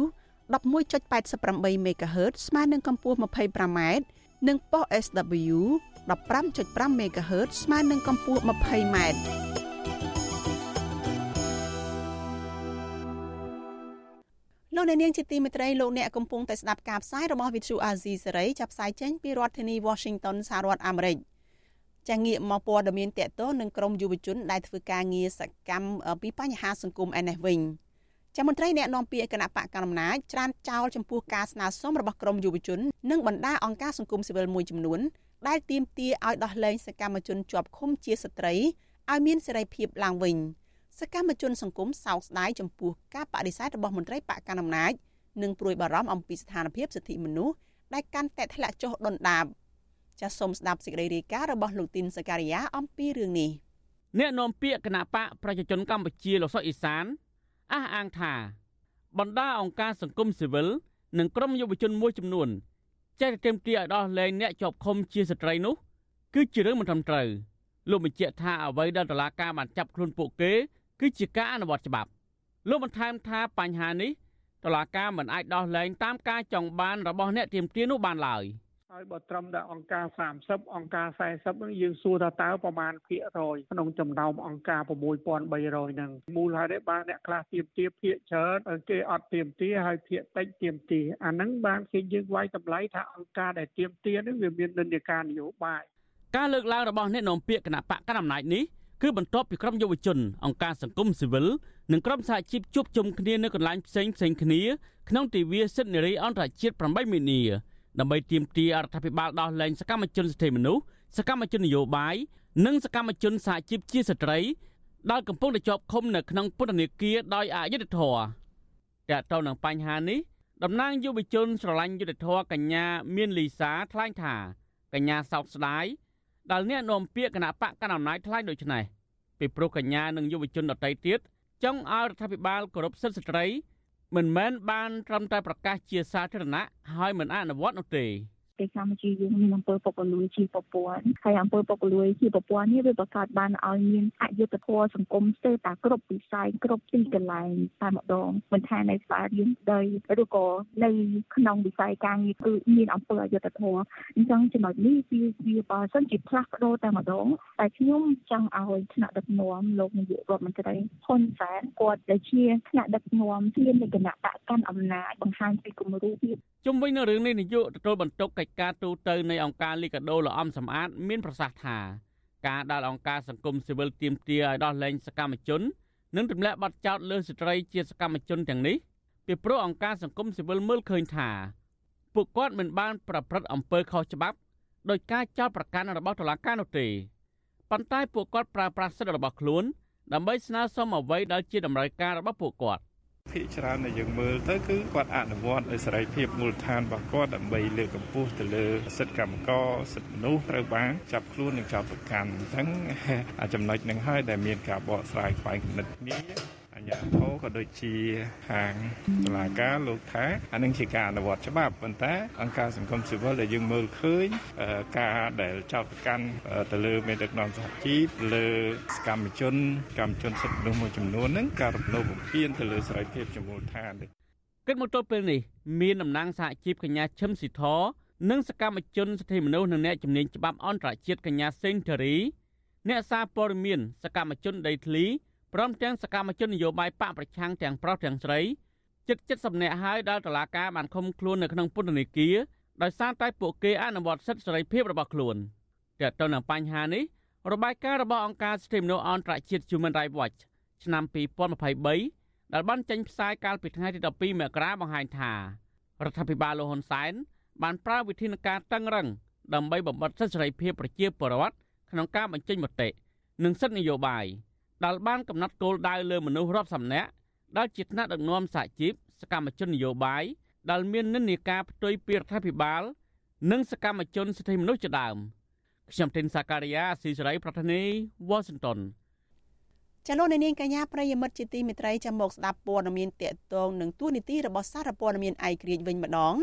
11.88 MHz ស្មើនឹងកម្ពស់ 25m និងប៉ុស SW 15.5 MHz ស្មើនឹងកម្ពស់ 20m លោកអ្នកនាងជាទីមេត្រីលោកអ្នកកំពុងតែស្ដាប់ការផ្សាយរបស់ Vithu Azizi សេរីចាប់ផ្សាយចេញពីរដ្ឋធានី Washington សហរដ្ឋអាមេរិកចាងាកមកព័ត៌មានតកតទៅនឹងក្រមយុវជន ដែលធ្វើការងារសកម្មពីបញ្ហាសង្គមឯនេះវិញចាំមន្ត្រីអ្នកនាំពាក្យគណៈបកកណ្ដាលអំណាចច្រានចោលចំពោះការស្នើសុំរបស់ក្រមយុវជន និងបណ្ដាអង្គការសង្គមស៊ីវិលមួយចំនួនដែលទាមទារឲ្យដោះលែងសកម្មជនជាប់ឃុំជាស្ត្រីឲ្យមានសេរីភាពឡើងវិញ សកម្មជនសង្គមសោកស្ដាយចំពោះការបដិសេធរបស់មន្ត្រីបកកណ្ដាលអំណាចនិងព្រួយបារម្ភអំពីស្ថានភាពសិទ្ធិមនុស្សដែលកាន់តែធ្លាក់ចុះដុនដាបចាសសូមស្ដាប់សេចក្តីរាយការណ៍របស់លោកទីនសការីយ៉ាអំពីរឿងនេះអ្នកនាំពាក្យគណៈបកប្រជាជនកម្ពុជាលោកសុកអេសានអះអាងថាបណ្ដាអង្គការសង្គមស៊ីវិលនិងក្រុមយុវជនមួយចំនួនចេះតែទាមទារឲ្យដោះលែងអ្នកជាប់ឃុំជាស្ត្រីនោះគឺជារឿងមិនត្រឹមត្រូវលោកបញ្ជាក់ថាអ្វីដែលតុលាការបានចាប់ខ្លួនពួកគេ គឺជាការអនុវត្តច្បាប់លោកបន្ថែមថាបញ្ហានេះតុលាការមិនអាចដោះលែងតាមការចង់បានរបស់អ្នកទាមទារនោះបានឡើយ។ហើយបើត្រឹមតែអង្គការ30អង្គការ40ហ្នឹងយើងសួរថាតើប្រមាណភាគរយក្នុងចំណោមអង្គការ6300ហ្នឹងមូលហេតុអីបានអ្នកខ្លះទៀមទាភាគច្រើនគេអត់ទៀមទាហើយភាគតិចទៀមទាអាហ្នឹងបានគេយើងវាយតម្លៃថាអង្គការដែលទៀមទាហ្នឹងវាមាននិន្នាការនយោបាយការលើកឡើងរបស់អ្នកនាំពាក្យគណៈបកកណ្ដាលអំណាចនេះ គឺបន្ទាប់ពីក្រុមយុវជន អង្គការសង្គមស៊ីវិលនិងក្រុមសហជីពជួបជុំគ្នានៅកន្លែងផ្សេងផ្សេងគ្នាក្នុងទិវាសិទ្ធិនារីអន្តរជាតិ8មីនាដើម្បីទាមទាររដ្ឋាភិបាលដោះលែងសកម្មជនសិទ្ធិមនុស្សសកម្មជននយោបាយនិងសកម្មជនសហជីពជាស្ត្រីដែលកំពុងតែជាប់ឃុំនៅក្នុងពន្ធនាគារដោយអយុត្តិធម៌តែទៅនឹងបញ្ហានេះតំណាងយុវជនស្រឡាញ់យុត្តិធម៌កញ្ញាមានលីសាថ្លែងថាកញ្ញាសោកស្ដាយ ដែលអ្នកនាំពាក្យគណៈបកកណ្ដាលអំណាចថ្លែងដូចនេះពីព្រោះកញ្ញានិងយុវជនដទៃទៀតចង់ឲ្យរដ្ឋាភិបាលគោរពសិទ្ធិស្ត្រីមិនមែនបានត្រឹមតែប្រកាសជាសាធារណៈហើយមិនអនុវត្តនោះទេ ប្រទេសកម្ពុជាយើងមានអំពើពុករលួយជាប្រព័ន្ធហើយអំពើពុករលួយជាប្រព័ន្ធនេះវាបង្កើតបានឲ្យមានអយុត្តិធម៌សង្គមស្ទើរតែគ្រប់វិស័យគ្រប់ទីកន្លែងតែម្ដងមិនថានៅស្ថាប័នយើងដីឬក៏នៅក្នុងវិស័យការងារគឺមានអំពើអយុត្តិធម៌អញ្ចឹងចំណុចនេះវាវាបើសិនជាផ្លាស់ប្ដូរតែម្ដងតែខ្ញុំចង់ឲ្យថ្នាក់ដឹកនាំលោកនាយករដ្ឋមន្ត្រីហ៊ុនសែនគាត់ដែលជាថ្នាក់ដឹកនាំជានៃគណៈបកកាន់អំណាចបង្ហាញពីគំរូភាពជុំវិញនៅរឿងនេះនាយកទទួលបន្ទុកកិច្ចការទូតនៃអង្គការលីកាដូលអំសំអាត មានប្រសាសន៍ថាការដែលអង្គការសង្គមស៊ីវិលទាមទារឲ្យដោះលែងសកម្មជននិងទម្លាក់បទចោទលើស្ត្រីជាសកម្មជនទាំងនេះពីព្រោះអង្គការសង្គមស៊ីវិលមើលឃើញថាពួកគាត់មិនបានប្រព្រឹត្តអំពើខុសច្បាប់ដោយការចោទប្រកាន់របស់តុលាការនោះទេប៉ុន្តែពួកគាត់ប្រើប្រាស់សិទ្ធិរបស់ខ្លួនដើម្បីស្នើសុំអ្វីដែលជាតម្រូវការរបស់ពួកគាត់ ភាគច្រើនដែលយើងមើលទៅគឺគាត់អនុវត្តនៅសេរីភាពមូលដ្ឋានរបស់គាត់ដើម្បីលើកកម្ពស់ទៅលើសិទ្ធិកម្មករសិទ្ធិមនុស្សត្រូវបានចាប់ខ្លួននិងចោទប្រកាន់អញ្ចឹងចំណុចនឹងហើយដែលមានការបកស្រាយខ្វែងគំនិតគ្នា អញ្ញាធិក៏ដូចជាខាងតុលាការលោកថាអានឹងជាការអនុវត្តច្បាប់ប៉ុន្តែអង្គការសង្គមស៊ីវិលដែលយើងមើលឃើញការដែលចោទប្រកាន់ទៅលើមេដឹកនាំសហជីពលើសកម្មជនកម្មជនសិទ្ធិមនុស្សមួយចំនួនហ្នឹងការរំលោភបំពានទៅលើសេរីភាពជាមូលដ្ឋានគិតមកទល់ពេលនេះមានតំណាងសហជីពកញ្ញាឈឹមស៊ីធនិងសកម្មជនសិទ្ធិមនុស្សនិងអ្នកជំនាញច្បាប់អន្តរជាតិកញ្ញាសេងធារីអ្នកសារព័ត៌មានសកម្មជនដីធ្លី ព្រមទាំងសកម្មជននយោបាយបកប្រឆាំងទាំងប្រុសទាំងស្រីជិត70នាក់ហើយដែលតុលាការបានឃុំខ្លួននៅក្នុងពន្ធនាគារដោយសារតែពួកគេអនុវត្តសិទ្ធិសេរីភាពរបស់ខ្លួនទាក់ទងនឹងបញ្ហានេះរបាយការណ៍របស់អង្គការសិទ្ធិមនុស្សអន្តរជាតិ Human Rights Watch ឆ្នាំ2023ដែលបានចេញផ្សាយកាលពីថ្ងៃទី12មករាបង្ហាញថារដ្ឋាភិបាលលោកហ៊ុនសែនបានប្រើវិធានការតឹងរឹងដើម្បីបំបត្តិសិទ្ធិសេរីភាពប្រជាពលរដ្ឋក្នុងការបញ្ចេញមតិនិងសិទ្ធិនយោបាយ ដែលបានកំណត់គោលដៅលើមនុស្សរាប់សំណាក់ដែលជាថ្នាក់ដឹកនាំសហជីពសកម្មជននយោបាយដែលមាននិន្នាការផ្ទុយពីរដ្ឋាភិបាល និងសកម្មជនសិទ្ធិមនុស្សជាដើមខ្ញុំធីនសាការីយ៉ាស៊ីសេរីប្រធានីវ៉ាស៊ីនតោនចលនានាងកញ្ញាប្រិយមិត្តជាទីមេត្រីចាំមកស្ដាប់ព័ត៌មានតកតងនឹងទួនាទីរបស់សារព័ត៌មានឯករាជ្យវិញម្ដង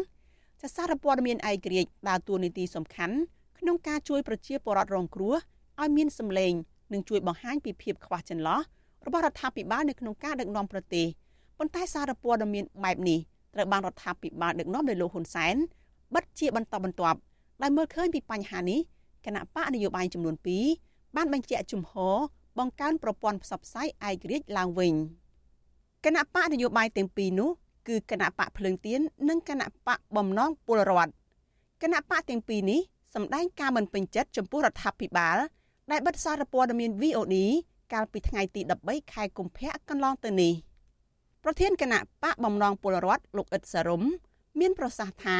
ចាសារព័ត៌មានឯករាជ្យដើរតួនាទីសំខាន់ក្នុងការជួយប្រជាពលរដ្ឋរងគ្រោះឲ្យមានសម្លេង និងជួយបង្ហាញពីភាពខ្វះចន្លោះរបស់រដ្ឋាភិបាលនៅក្នុងការដឹកនាំប្រទេសប៉ុន្តែសារព័ត៌មានបែបនេះត្រូវបានរដ្ឋាភិបាលដឹកនាំដោយលោកហ៊ុនសែនបិទជាបន្តបន្ទាប់ដែលមើលឃើញពីបញ្ហានេះគណៈបកនយោបាយចំនួន2បានបញ្ជាក់ជំហរបង្កើនប្រព័ន្ធផ្សព្វផ្សាយឯករាជ្យឡើងវិញគណៈបកនយោបាយទាំងពីរនោះគឺគណៈបកភ្លើងទៀននិងគណៈបកបំណងពលរដ្ឋគណៈបកទាំងពីរនេះសម្ដែងការមិនពេញចិត្តចំពោះរដ្ឋាភិបាល ដែលបិទសារព័ត៌មាន VOD កាលពីថ្ងៃទី13ខែកុម្ភៈកន្លងទៅនេះប្រធានគណៈបកបំណងពលរដ្ឋលោកអ៊ិតសារំមានប្រសាសន៍ថា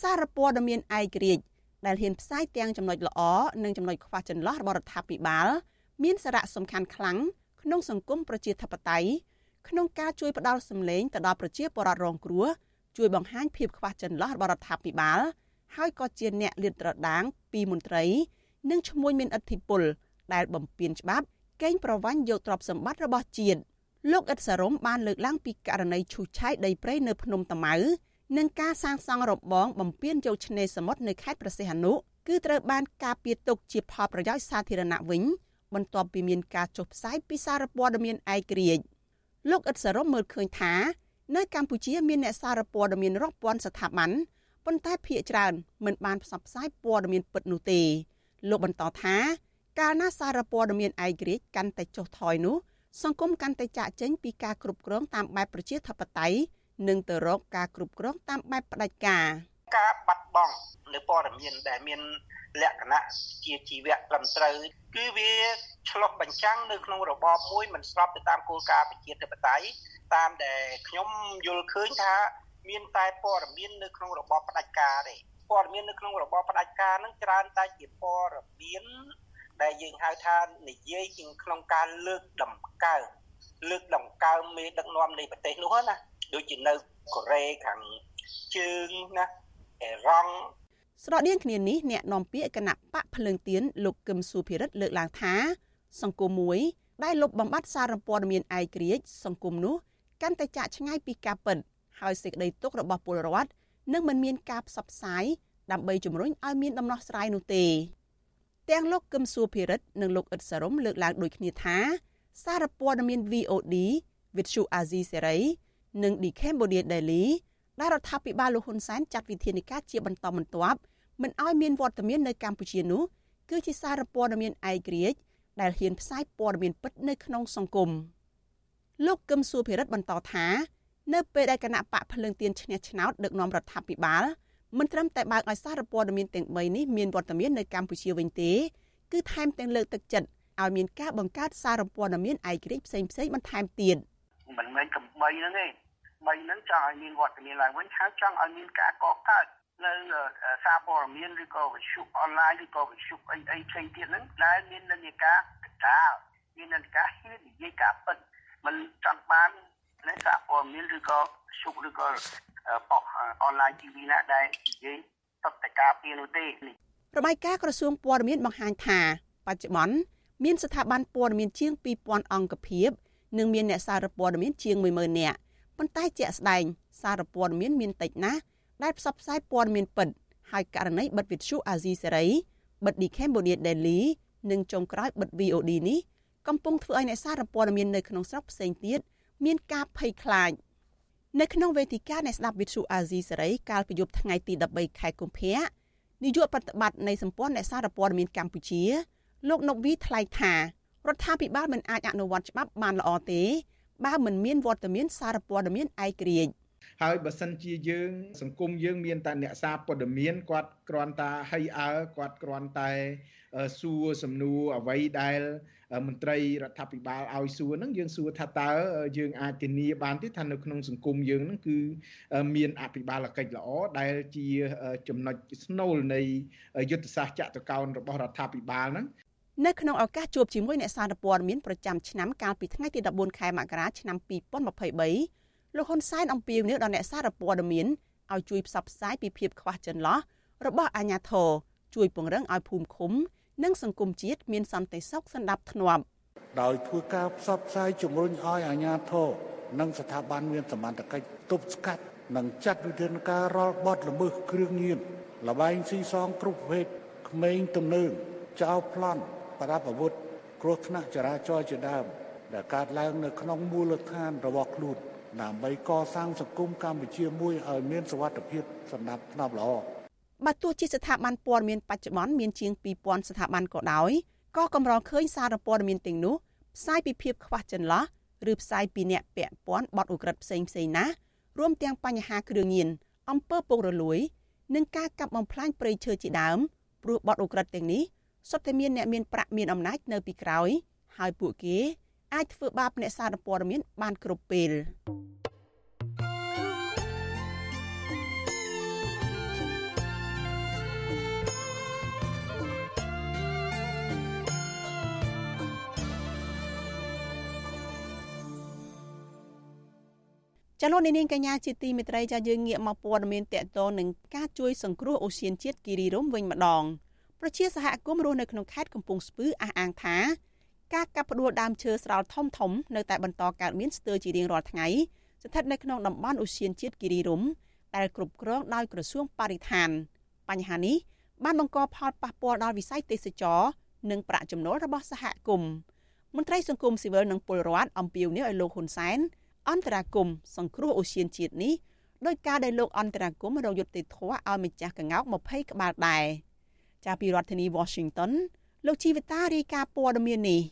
សារព័ត៌មានឯករាជ្យដែលហ៊ានផ្សាយទាំងចំណុចល្អនិងចំណុចខ្វះចន្លោះរបស់រដ្ឋាភិបាល មានសារៈសំខាន់ខ្លាំងក្នុងសង្គមប្រជាធិបតេយ្យក្នុងការជួយផ្ដល់សម្លេងទៅដល់ប្រជាពលរដ្ឋរងគ្រោះជួយបង្ហាញភាពខ្វះចន្លោះរបស់រដ្ឋាភិបាល ហើយក៏ជាអ្នកលាតត្រដាងពីមន្ត្រី និងឈ្មួញមានឥទ្ធិពលដែលបំពានច្បាប់កេងប្រវ័ញ្ចយកទ្រព្យសម្បត្តិរបស់ជាតិលោកអ៊ិតសារ៉ុំបានលើកឡើងពីករណីឈូសឆាយដីព្រៃនៅភ្នំតាម៉ៅនិងការសាងសង់របងបំពេញយកឆ្នេរសមុទ្រនៅខេត្តប្រសិទ្ធអនុគឺត្រូវបានការពារទុកជាផលប្រយោជន៍សាធារណៈវិញបន្ទាប់ពីមានការចុះផ្សាយពីសារព័ត៌មានឯករាជ្យលោកអ៊ិតសារ៉ុំមើលឃើញថានៅកម្ពុជាមានអ្នកសារព័ត៌មានរាប់ពាន់ស្ថាប័នប៉ុន្តែភាគច្រើនមិនបានផ្សព្វផ្សាយព័ត៌មានពិតនោះទេ លោកបន្តថាកាលណាសារព័ត៌មានឯករាជ្យកាន់តែចុះថយនោះសង្គមកាន់តែចាក់ចេញពីការគ្រប់គ្រងតាមបែបប្រជាធិបតេយ្យនិងទៅរកការគ្រប់គ្រងតាមបែបផ្ដាច់ការការបាត់បង់នៅព័ត៌មានដែលមានលក្ខណៈជាជីវៈត្រឹមត្រូវគឺវាឆ្លុះបញ្ចាំងនៅក្នុងរបបមួយមិនស្របទៅតាមគោលការណ៍ប្រជាធិបតេយ្យតាមដែលខ្ញុំយល់ឃើញថាមានតែព័ត៌មាននៅក្នុងរបបផ្ដាច់ការទេ ព័ត៌មាននៅក្នុងរបបផ្ដាច់ការនឹងច្រើនតែជាព័ត៌មានដែលយើងហៅថានិយាយជាក្នុងការលើកតម្កើងលើកតម្កើងមេដឹកនាំនៃប្រទេសនោះណាដូចជានៅកូរ៉េខាងជើងណាអេរ៉ង់ស្រដៀងគ្នានេះអ្នកនាំពាក្យគណៈបកភ្លើងទៀនលោកកឹមសុភិរិទ្ធលើកឡើងថា សង្គមមួយដែលលុបបំបាត់សារព័ត៌មានឯករាជ្យសង្គមនោះកាន់តែចាក់ឆ្ងាយពីការពិត ហើយសេចក្តីទុករបស់ពលរដ្ឋ នឹងមិនមានការផ្សព្វផ្សាយដើម្បីជំរុញឲ្យមានដំណោះស្រាយនោះទេទាំងលោកកឹមសុភិរិទ្ធនិងលោកអ៊ិតសារ៉ុំលើកឡើងដូចគ្នាថាសារព័ត៌មាន VOD វិទ្យុអាស៊ីសេរីនិង The Cambodia Daily ដែលរដ្ឋាភិបាលលោកហ៊ុនសែនចាត់វិធានការជាបន្តបន្ទាប់មិនឲ្យមានវត្តមាននៅកម្ពុជានោះគឺជាសារព័ត៌មានឯករាជ្យដែលហ៊ានផ្សាយព័ត៌មានពិតនៅក្នុងសង្គមលោកកឹមសុភិរិទ្ធបន្តថា នៅពេលដែលគណៈបកភ្លើងទៀនឈ្នះឆ្នោតដឹកនាំរដ្ឋាភិបាលមិនត្រឹមតែបើកឲ្យសារព័ត៌មានទាំង3នេះមានវត្តមាននៅកម្ពុជាវិញទេគឺថែមទាំងលើកទឹកចិត្តឲ្យមានការបង្កើតសារព័ត៌មានឯករាជ្យផ្សេងផ្សេងបន្ថែមទៀតមិនមែនកំបីហ្នឹងទេបីហ្នឹងចង់ឲ្យមានវត្តមានឡើងវិញហើយចង់ឲ្យមានការកកើតនៅសារព័ត៌មានឬក៏វិទ្យុអនឡាញឬក៏វិទ្យុអីអីផ្សេងទៀតហ្នឹងដែលមាននិន្នាការកតាលមាននិន្នាការហ៊ាននិយាយការពិតមិនចង់បាន នៅសារព័ត៌មានឬក៏វិទ្យុឬក៏ប៉ុសអនឡាញ TV ណាដែលនិយាយសត្វតការពីនោះទេរបាយការណ៍ក្រសួងព័ត៌មានបង្ហាញថាបច្ចុប្បន្នមានស្ថាប័នព័ត៌មានជាង2000អង្គភាពនិងមានអ្នកសារព័ត៌មានជាង10000នាក់ប៉ុន្តែជាក់ស្ដែងសារព័ត៌មានមានតិចណាស់ដែលផ្សព្វផ្សាយព័ត៌មានពិតហើយករណីបិទវិទ្យុអាស៊ីសេរីបិទ The Cambodia Daily និងចុងក្រោយបិទ VOD នេះកំពុងធ្វើឲ្យអ្នកសារព័ត៌មាននៅក្នុងស្រុកផ្សេងទៀត មានការភ័យខ្លាចនៅក្នុងវេទិកានៃស្ដាប់វិទ្យុអាស៊ីសេរីកាលពីយប់ថ្ងៃទី13ខែកុម្ភៈនាយកប្រតិបត្តិនៃសម្ព័ន្ធអ្នកសារព័ត៌មានកម្ពុជា លោកណុកវីថ្លែងថារដ្ឋាភិបាលមិនអាចអនុវត្តច្បាប់បានល្អទេ បើមិនមានវត្តមានសារព័ត៌មានឯករាជ្យ ហើយបើសិនជាយើង សង្គមយើងមានតែអ្នកសារព័ត៌មានគាត់គ្រាន់តែហៃអើគាត់គ្រាន់តែសួរសំណួរអ្វីដែលមន្ត្រីរដ្ឋាភិបាលឲ្យសួរហ្នឹងយើងសួរថាតើយើងអាចធានាបានទេថានៅក្នុងសង្គមយើងហ្នឹងគឺមានអភិបាលកិច្ចល្អដែលជាចំណុចស្នូលនៃយុទ្ធសាស្ត្រចតុកោណរបស់រដ្ឋាភិបាលហ្នឹងនៅក្នុងឱកាសជួបជាមួយអ្នកសារព័ត៌មានប្រចាំឆ្នាំកាលពីថ្ងៃទី14ខែមករាឆ្នាំ2023 លោកហ៊ុនសែនអំពាវនាវដល់អ្នកសារព័ត៌មានឲ្យជួយផ្សព្វផ្សាយពីភាពខ្វះចន្លោះរបស់អាជ្ញាធរជួយពង្រឹងឲ្យភូមិឃុំ និងសង្គមជាតិមានសន្តិសុខសណ្ដាប់ធ្នាប់ដោយធ្វើការផ្សព្វផ្សាយជំរុញឲ្យអាជ្ញាធរនិងស្ថាប័នមានសមត្ថកិច្ចទប់ស្កាត់និងចាត់វិធានការរាល់បទល្មើសគ្រឿងញៀនលបែងស៊ីសងគ្រប់ប្រភេទក្មេងទំនើងចោលប្លន់ប្រដាប់អាវុធគ្រោះថ្នាក់ចរាចរណ៍ជាដើមដែលកើតឡើងនៅក្នុងមូលដ្ឋានរបស់ខ្លួន ដើម្បីកសាងសង្គមកម្ពុជាមួយឲ្យមានសុវត្ថិភាពសម្រាប់ផ្នែកល្អបើទោះជាស្ថាប័នព័ត៌មានបច្ចុប្បន្នមានជាង2000ស្ថាប័នក៏ដោយក៏កម្រឃើញសារព័ត៌មានទាំងនោះផ្សាយពីភាពខ្វះចន្លោះឬផ្សាយពីអ្នកពាក់ព័ន្ធបទឧក្រិដ្ឋផ្សេងផ្សេងណារួមទាំងបញ្ហាគ្រឿងញៀនអំពើពុករលួយ និងការកាប់បំផ្លាញព្រៃឈើជាដើមព្រោះបទឧក្រិដ្ឋទាំងនេះសុទ្ធតែមានអ្នកមានប្រាក់មានអំណាចនៅពីក្រោយហើយពួកគេ អាចធ្វើបាបអ្នកសារព័ត៌មានបានគ្រប់ពេលចលនានាងកញ្ញាជាទីមេត្រីចាយើងងាកមកព័ត៌មានតកតនឹងការជួយសង្គ្រោះអូសៀនជាតិគិរីរំវិញម្ដងប្រជាសហគមន៍រស់នៅក្នុងខេត្តកំពង់ស្ពឺអះអាងថា ការកាប់ផ្ដួលដើមឈើស្រោលធំធំនៅតែបន្តកើតមានស្ទើរជារៀងរាល់ថ្ងៃស្ថិតនៅក្នុងតំបន់ឧស្សាហជាតិគិរីរំដែលគ្រប់គ្រងដោយក្រសួងបរិស្ថាន បញ្ហានេះបានបង្កផលប៉ះពាល់ដល់វិស័យទេសចរនិងប្រាក់ចំណូលរបស់សហគមន៍មន្ត្រីសង្គមស៊ីវិលនិងពលរដ្ឋអំពាវនាវឲ្យលោកហ៊ុនសែនអន្តរាគមសង្គ្រោះអូសៀនជាតិនេះដោយការដែលលោកអន្តរាគមរកយុត្តិធម៌ឲ្យម្ចាស់កងោក20ក្បាលដែរចាពីរដ្ឋធានី Washington លោកជីវិតារាយការណ៍ព័ត៌មាននេះ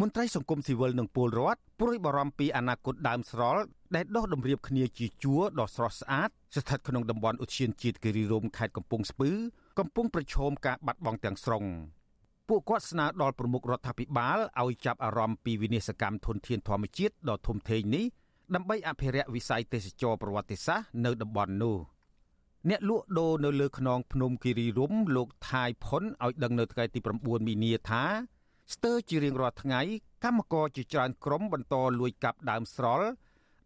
មន្ត្រីសង្គមស៊ីវិលនិងពលរដ្ឋព្រួយបារម្ភពីអនាគតដើមស្រល់ដែលដុះតម្រៀបគ្នាជាជួរដ៏ស្រស់ស្អាតស្ថិតក្នុងតំបន់ឧទ្យានជាតិគិរីរម្យខេត្តកំពង់ស្ពឺកំពុងប្រឈមការបាត់បង់ទាំងស្រុងពួកគាត់ស្នើដល់ប្រមុខរដ្ឋាភិបាលឲ្យចាប់អារម្មណ៍ពីវិនិស្សកម្មធនធានធម្មជាតិដ៏ធំធេងនេះដើម្បីអភិរក្សវិស័យទេសចរប្រវត្តិសាស្ត្រនៅតំបន់នោះអ្នកលក់ដូរនៅលើខ្នងភ្នំគិរីរំលោកថៃផុនឲ្យដឹងនៅថ្ងៃទី9មីនាថា ស្ទើរជារៀងរាល់ថ្ងៃកម្មករជាច្រើនក្រុមបន្តលួចកាប់ដើមស្រល់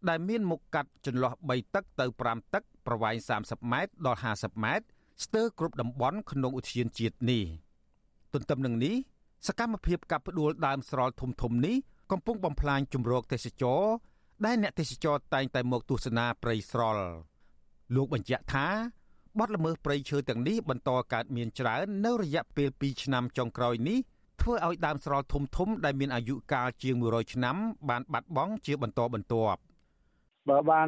ដែលមានមុខកាត់ចន្លោះ3ទឹកទៅ5ទឹកប្រវែង30ម៉ែត្រដល់50ម៉ែត្រស្ទើរគ្រប់តំបន់ក្នុងឧទ្យានជាតិនេះទន្ទឹមនឹងនេះសកម្មភាពកាប់ផ្ដួលដើមស្រល់ធំធំនេះកំពុងបំផ្លាញជំរកទេសចរដែលអ្នកទេសចរតែងតែមកទស្សនាព្រៃស្រល់លោកបញ្ជាក់ថាបទល្មើសព្រៃឈើទាំងនេះបន្តកើតមានច្រើននៅរយៈពេល2ឆ្នាំចុងក្រោយនេះ ធ្វើឲ្យដើមស្រល់ធំធំដែលមានអាយុកាលជាង100ឆ្នាំ បានបាត់បង់ជាបន្តបន្ទាប់បើបាន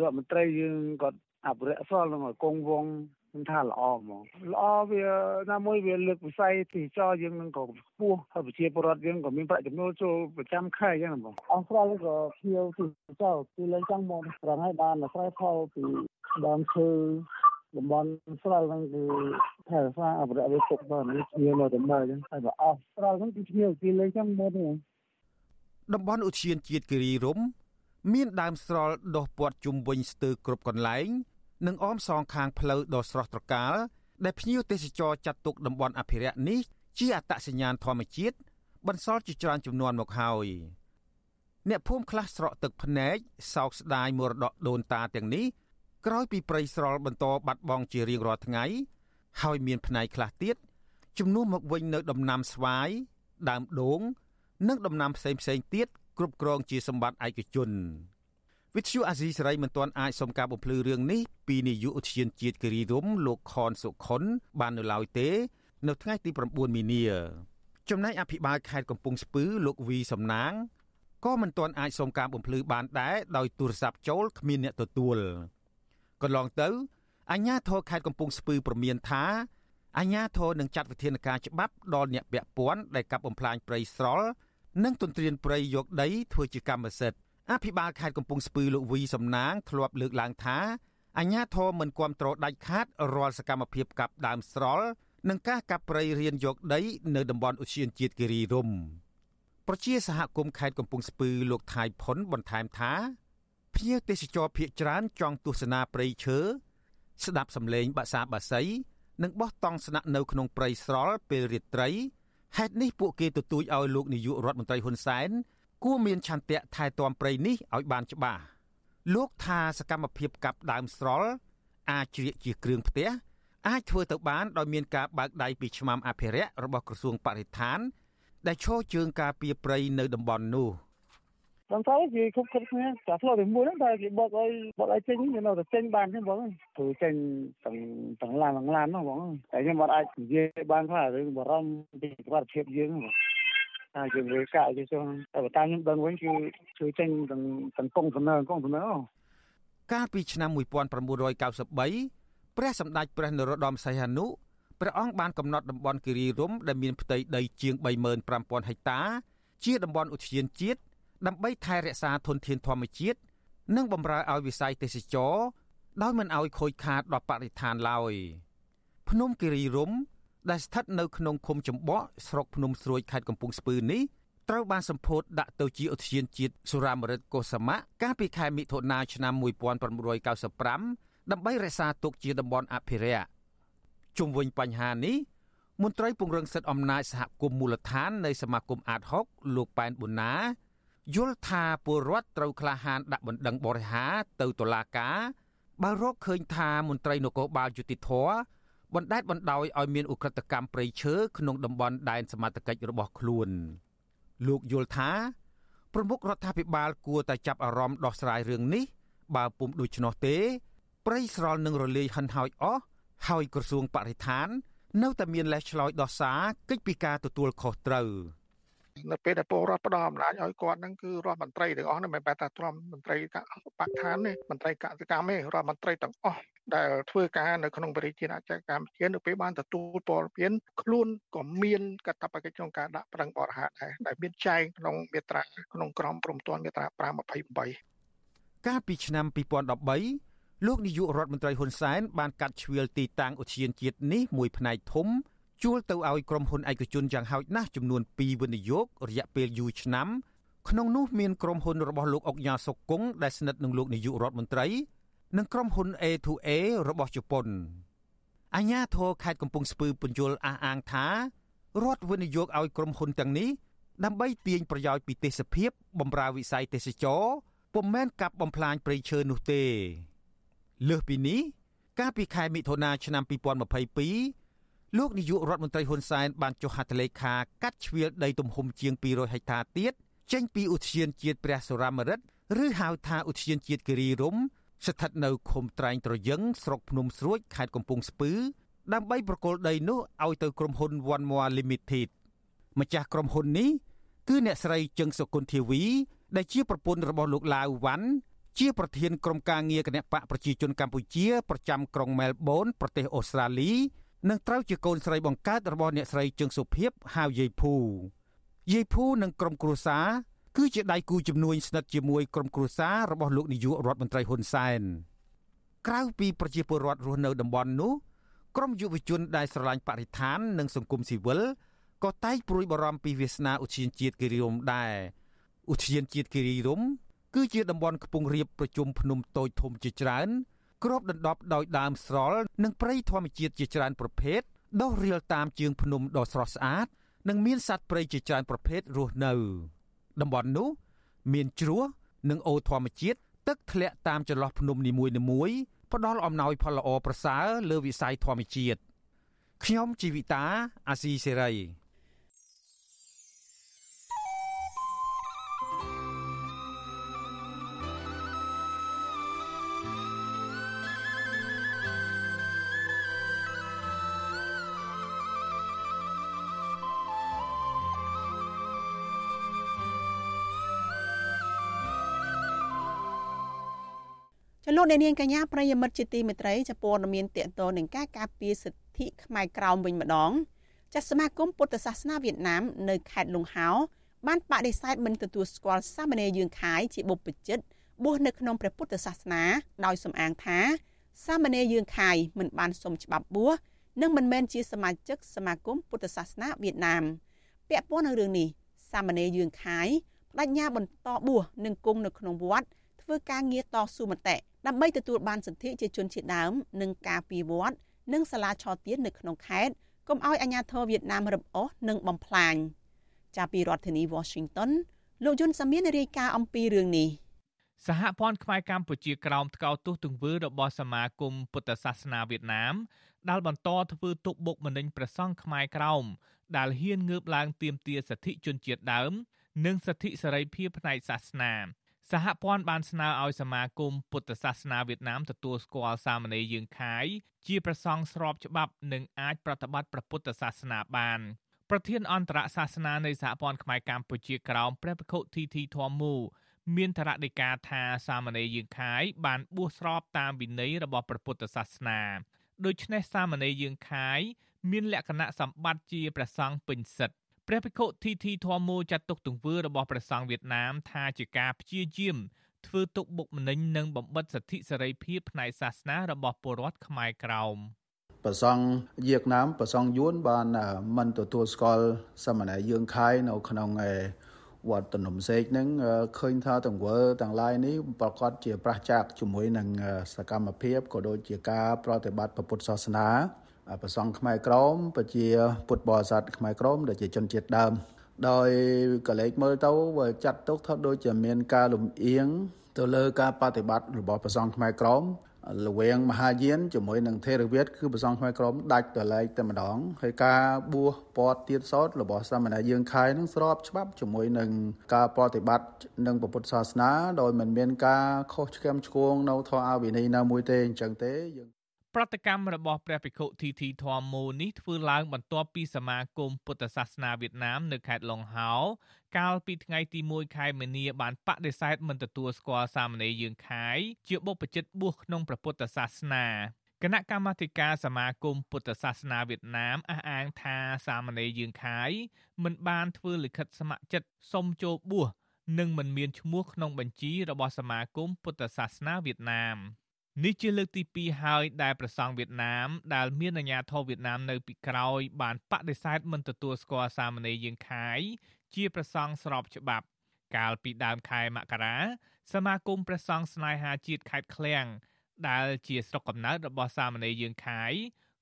រដ្ឋមន្ត្រីយើងគាត់អភិរក្សស្រល់នឹងគង់វងខ្ញុំថាល្អហ្មងល្អវាណាមួយវាលើកវិស័យទីចរយើងនឹងក៏ខ្ពស់ហើយប្រជាពលរដ្ឋយើងក៏មានប្រាក់ចំណូលចូលប្រចាំខែអញ្ចឹងបងអស្ចារ្យក៏ភៀវទីចរគឺលេងចង់មកប្រហែលបានស្រ័យផលពីដើមឈើ តំបន់ស្រាលហ្នឹងគឺថែរក្សាអភិរក្សវាទុកបាននេះគ្នានៅតែមើលអញ្ចឹងហើយបើអស់ស្រាលហ្នឹងគឺគ្នាគេលេងចឹងមកនេះតំបន់ឧទ្យានជាតិគិរីរំមានដើមស្រល់ដុះព័ទ្ធជុំវិញស្ទើរគ្រប់កន្លែង និងអមសងខាងផ្លូវដ៏ស្រស់ត្រកាលដែលភ្ញៀវទេសចរចាត់ទុកតំបន់អភិរក្សនេះជាអត្តសញ្ញាណធម្មជាតិបន្សល់ជាច្រើនចំនួនមកហើយអ្នកភូមិខ្លះស្រក់ទឹកភ្នែកសោកស្ដាយមរតកដូនតាទាំងនេះ ក្រោយពីព្រៃស្រល់បន្តបាត់បង់ជារៀងរាល់ថ្ងៃហើយមានផ្នែកខ្លះទៀតជំនួសមកវិញនៅដំណាំស្វាយដើមដូង និងដំណាំផ្សេងផ្សេងទៀតគ្រប់គ្រងជាសម្បត្តិឯកជនវិទ្យុអាស៊ីសេរីមិនទាន់អាចសុំការបំភ្លឺរឿងនេះពីនាយកឧទ្យានជាតិគិរីរំលោកខនសុខុន បាននៅឡើយទេ នៅថ្ងៃទី9មីនាចំណែកអភិបាលខេត្តកំពង់ស្ពឺលោកវីសំណាងក៏មិនទាន់អាចសុំការបំភ្លឺបានដែរដោយទូរស័ព្ទចូលគ្មានអ្នកទទួល កន្លងទៅអាជ្ញាធរខេត្តកំពង់ស្ពឺប្រមានថាអាជ្ញាធរនឹងចាត់វិធានការច្បាប់ដល់អ្នកពាក់ព័ន្ធដែលកាប់បំផ្លាញព្រៃស្រល់និងទន្ទ្រានព្រៃយកដីធ្វើជាកម្មសិទ្ធិអភិបាលខេត្តកំពង់ស្ពឺលោកវីសំណាងធ្លាប់លើកឡើងថាអាញាធរមិនគ្រប់គ្រងដាច់ខាតរាល់សកម្មភាពកាប់ដើមស្រល់និងការកាប់ព្រៃរៀនយកដីនៅតំបន់ឧទ្យានជាតិគិរីរម្យប្រជាសហគមន៍ខេត្តកំពង់ស្ពឺលោកថៃផុនបន្ថែមថា ភ្ញៀវទេសចរភៀកច្រើនចង់ទស្សនាព្រៃឈើស្ដាប់សំឡេងបាសាបាសីនិងបោះតង់ស្នាក់នៅក្នុងព្រៃស្រល់ពេលរាត្រីហេតុនេះពួកគេទទូចឲ្យលោកនាយករដ្ឋមន្ត្រីហ៊ុនសែនគួរមានឆន្ទៈថែទាំព្រៃនេះឲ្យបានច្បាស់លោកថាសកម្មភាពកាប់ដើមស្រល់អាចជ្រៀកជាគ្រឿងផ្ទះអាចធ្វើទៅបានដោយមានការបើកដៃពីឆ្មាំអភិរក្សរបស់ក្រសួងបរិស្ថាន ដែលឈរជើងការពារព្រៃនៅតំបន់នោះ បងទៅគេគប់គប់គ្នាតែផ្លោតែមួយហ្នឹងតែគេបកឲ្យបកឲ្យចេញគេនៅតែចេញបានទេបងព្រោះចេញទាំងទាំងឡានទាំងឡានហ្នឹងបងតែខ្ញុំអត់អាចនិយាយបានខ្លះរឿងបារម្ភពីសុខភាពយើងបងតែយើងវាកាក់គេចង់តែបើតាមខ្ញុំដឹងវិញគឺជួយចេញទាំងទាំងកងសំណើកងសំណើកាលពីឆ្នាំ1993ព្រះសម្ដេចព្រះនរោត្តមសីហនុព្រះអង្គបានកំណត់តំបន់គិរីរម្យដែលមានផ្ទៃដីជាង35000ហិកតា ជាតំបន់ឧទ្យានជាតិ ដើម្បីថែរក្សាធនធានធម្មជាតិនិងបម្រើឲ្យវិស័យទេសចរដោយមិនឲ្យខូចខាតដល់បរិស្ថានឡើយភ្នំគិរីរម្យដែលស្ថិតនៅក្នុងឃុំចំបក់ស្រុកភ្នំស្រួយខេត្តកំពង់ស្ពឺនេះត្រូវបានសម្ពោធដាក់ទៅជាឧទ្យានជាតិសុរាមរិតកុសមៈកាលពីខែមិថុនាឆ្នាំ1995ដើម្បីរក្សាទុកជាតំបន់អភិរក្សជុំវិញបញ្ហានេះមន្ត្រីពង្រឹងសិទ្ធិអំណាចសហគមន៍មូលដ្ឋាននៃសមាគមអាត6លោកប៉ែនប៊ុនណា យល់ថាពលរដ្ឋត្រូវក្លាហានដាក់បណ្ដឹងបរិហាទៅតុលាការបើរកឃើញថាមន្ត្រីនគរបាលយុតិធធបណ្ដេតបណ្ដោយឲ្យមានឧក្រិដ្ឋកម្មព្រៃឈើក្នុងតំបន់ដែនសមត្ថកិច្ចរបស់ខ្លួនលោកយល់ថាប្រមុខរដ្ឋាភិបាលគួរតែចាប់អារម្មណ៍ដោះស្រាយរឿងនេះ បើពុំដូច្នោះទេព្រៃស្រល់នឹងរលាយហិនហោចអស់ហើយក្រសួងបរិស្ថាន នៅតែមានលេសឆ្លោយដោះសារកិច្ចពីការទទួលខុសត្រូវ។ នៅពេលដែលពលរដ្ឋផ្ដល់អំណាចឲ្យគាត់ហ្នឹងគឺរដ្ឋមន្ត្រីទាំងអស់ហ្នឹងមិនបែរថាទ្រាំមន្ត្រីបកឋានទេមន្ត្រីកសិកម្មទេរដ្ឋមន្ត្រីទាំងអស់ដែលធ្វើការនៅក្នុងបរិជាអាចារ្យកម្ពុជានៅពេលបានទទួលព័ត៌មានខ្លួនក៏មានកាតព្វកិច្ចក្នុងការដាក់ប្រឹងបរិហាដែរដែលមានចែងក្នុងមាត្រាក្នុងក្រមព្រំទាន់មាត្រា528កាលពីឆ្នាំ2013លោកនាយករដ្ឋមន្ត្រីហ៊ុនសែនបានកាត់ជ្រៀលទីតាំងឧទ្យានជាតិនេះមួយផ្នែកធំ ជួលទៅឲ្យក្រុមហ៊ុនឯកជនយ៉ាងហោចណាស់ចំនួន2វិនិយោគរយៈពេលយូរឆ្នាំក្នុងនោះមានក្រុមហ៊ុនរបស់លោកអុកញ៉ាសុគង្គដែលស្និទ្ធនឹងលោកនាយករដ្ឋមន្ត្រី និងក្រុមហ៊ុន A2A របស់ជប៉ុនអាញាធរខេត្តកំពង់ស្ពឺពន្យល់អះអាងថារដ្ឋវិនិយោគឲ្យក្រុមហ៊ុនទាំងនេះដើម្បីទាញប្រយោជន៍ពីទេសភាពបំរើវិស័យទេសចរពុំមែនកាប់បំផ្លាញព្រៃឈើនោះទេលើសពីនេះកាលពីខែមិថុនាឆ្នាំ2022 លោកនាយករដ្ឋមន្ត្រីហ៊ុនសែនបានចុះហត្ថលេខាកាត់ជ្រៀលដីទំហំជាង200ហិកតាទៀតចេញពីឧទ្យានជាតិព្រះសុរាមរិតឬហៅថាឧទ្យានជាតិគិរីរម្យស្ថិតនៅឃុំត្រែងត្រយឹងស្រុកភ្នំស្រួចខេត្តកំពង់ស្ពឺដើម្បីប្រគល់ដីនោះឲ្យទៅក្រុមហ៊ុន One More Limited ម្ចាស់ក្រុមហ៊ុននេះគឺអ្នកស្រីជឹងសុគន្ធាវី ដែលជាប្រពន្ធរបស់លោកឡាវវ៉ាន់ជាប្រធានក្រុមការងារគណៈបកប្រជាជនកម្ពុជា ប្រចាំក្រុងមែលប៊នប្រទេសអូស្ត្រាលី នឹងត្រូវជាកូនស្រីបង្កើតរបស់អ្នកស្រីជើងសុភីបហៅយាយភូយាយភូនិងក្រុមគ្រួសារគឺជាដៃគូជំនួញស្និទ្ធជាមួយក្រុមគ្រួសាររបស់លោកនាយករដ្ឋមន្ត្រីហ៊ុនសែនក្រៅពីប្រជាពលរដ្ឋរស់នៅតំបន់នោះក្រមយុវជនដែលស្រឡាញ់បរិស្ថាន និងសង្គមស៊ីវិលក៏តែងព្រួយបារម្ភពីវាសនាឧទ្យានជាតិគិរីរម្យដែរឧទ្យានជាតិគិរីរម្យគឺជាតំបន់ខ្ពង់រាបប្រជុំភ្នំតូចធំជាច្រើន គ្របដណ្ដប់ដោយដើមស្រល់ និងព្រៃធម្មជាតិជាច្រើនប្រភេទដុះរៀលតាមជើងភ្នំដ៏ស្រស់ស្អាត និងមានសត្វព្រៃជាច្រើនប្រភេទរស់នៅតំបន់នោះ មានជ្រោះនិងអូរធម្មជាតិទឹកធ្លាក់តាមចន្លោះភ្នំនីមួយៗផ្ដល់អំណោយផលល្អប្រសើរលើវិស័យធម្មជាតិខ្ញុំជីវិតាអាស៊ីសេរី លោកអ្នកនាងកញ្ញាប្រិយមិត្តជាទីមេត្រីចាព័ត៌មានតកតនឹងការការពារសិទ្ធិខ្មែរក្រោមវិញម្ដងចាសសមាគមពុទ្ធសាសនាវៀតណាមនៅខេត្តលង្ហោបានបដិសេធមិនទទួលស្គាល់សាមណេរយើងខាយជាបុព្វជិតបួសនៅក្នុងព្រះពុទ្ធសាសនាដោយសំអាងថាសាមណេរយើងខាយមិនបានសុំច្បាប់បួសនិងមិនមែនជាសមាជិកសមាគមពុទ្ធសាសនាវៀតណាមពាក់ព័ន្ធនឹងរឿងនេះសាមណេរយើងខាយបដញ្ញាបន្តបួសនិងគង់នៅក្នុងវត្តធ្វើការងារតស៊ូមតិ ដើម្បីទទួលបានសិទ្ធិជាជនជាតិដើមនិងការពីវត្តនិងសាលាឆទាននៅក្នុងខេត្តកុំឲ្យអាជ្ញាធរវៀតណាមរឹបអូសនិងបំផ្លាញចាប់ពីរដ្ឋធានី Washington លោកយុនសាមៀនរាយការណ៍អំពីរឿងនេះសហព័ន្ធខ្មែរកម្ពុជាក្រោមថ្កោលទោសទង្វើរបស់សមាគមពុទ្ធសាសនាវៀតណាមដែលបន្តធ្វើទុកបុកម្នេញព្រះសង្ឃខ្មែរក្រោមដែលហ៊ានងើបឡើងទាមទារសិទ្ធិជនជាតិដើម និងសិទ្ធិសេរីភាពផ្នែកសាសនា សហព័ន្ធបានស្នើឲ្យសមាគមពុទ្ធសាសនាវៀតណាមទទួលស្គាល់សាមណេរយើងខាយជាព្រះសង្ឃស្របច្បាប់និងអាចប្រតិបត្តិព្រះពុទ្ធសាសនាបានប្រធានអន្តរសាសនានៃសហព័ន្ធខ្មែរកម្ពុជាក្រោមព្រះភិក្ខុធីធីធម្មូមានតរដីកាថាសាមណេរយើងខាយបានបួសស្របតាមវិន័យរបស់ព្រះពុទ្ធសាសនាដូច្នេះសាមណេរយើងខាយមានលក្ខណៈសម្បត្តិជាព្រះសង្ឃពេញសិទ្ធិ ព្រះភិក្ខុធីធីធម្មោចាត់ទុកទង្វើរបស់ព្រះសង្ឃវៀតណាមថាជាការព្យាយាមធ្វើទុកបុកម្នេញនិងបំបិទសិទ្ធិសេរីភាពផ្នែកសាសនារបស់ពលរដ្ឋខ្មែរក្រោមប្រសង់វៀតណាមប្រសង់យួនបានមិនទទួលស្គាល់សមណែយើងខៃនៅក្នុងវត្តទំនុំសេកហ្នឹងឃើញថាទង្វើទាំងឡាយនេះប្រកាសជាប្រឆាចជាមួយនឹងសកម្មភាពក៏ដូចជាការប្រតិបត្តិពុទ្ធសាសនា ប្រសង់ខ្មែរក្រមប្រជាពុទ្ធបរិស័ទខ្មែរក្រមដែលជាជនជាតិដើម ដោយកលេចមើលទៅចាត់ទុកថាដូចជាមានការលំអៀងទៅលើការបប្រតិបត្តិរបស់ប្រសង់ខ្មែរក្រមលវៀងមហាយានជាមួយនឹងថេរវាទគឺប្រសង់ខ្មែរក្រមដាច់តលែកតែម្ដងហើយការបួសពតទៀតសោតរបស់សាមណេរយើងខៃនឹងស្របច្បាប់ជាមួយនឹងការប្រតិបត្តិនឹងពុទ្ធសាសនាដោយមិនមានការខុសឆ្គំឆ្គងនៅធម៌អវិន័យណាមួយទេអញ្ចឹងទេយើង ប្រតិកម្មរបស់ព្រះភិក្ខុធីធីធម្មូនេះធ្វើឡើងបន្ទាប់ពីសមាគមពុទ្ធសាសនាវៀតណាមនៅខេត្តឡុងហោកាលពីថ្ងៃទី1ខែមីនាបានបដិសេធមិនទទួលស្គាល់សាមណេរយើងខាយជាបុព្វជិតបួសក្នុងព្រះពុទ្ធសាសនាគណៈកម្មាធិការសមាគមពុទ្ធសាសនាវៀតណាមអះអាងថាសាមណេរយើងខាយមិនបានធ្វើលិខិតស្ម័គ្រចិត្តសុំចូលបួសនិងមិនមានឈ្មោះក្នុងបញ្ជីរបស់សមាគមពុទ្ធសាសនាវៀតណាម នេះជាលើកទី2ហើយដែលប្រសង់វៀតណាមដែលមានអាញាធរវៀតណាមនៅពីក្រោយបានបដិសេធមិនទទួលស្គាល់សាមណេរយើងខាយជាប្រសង់ស្របច្បាប់ កាលពីដើមខែមករាសមាគមព្រះសង្ឃស្នេហាជាតិខេត្តឃ្លៀងដែលជាស្រុកកំណើតរបស់សាមណេរយើងខាយ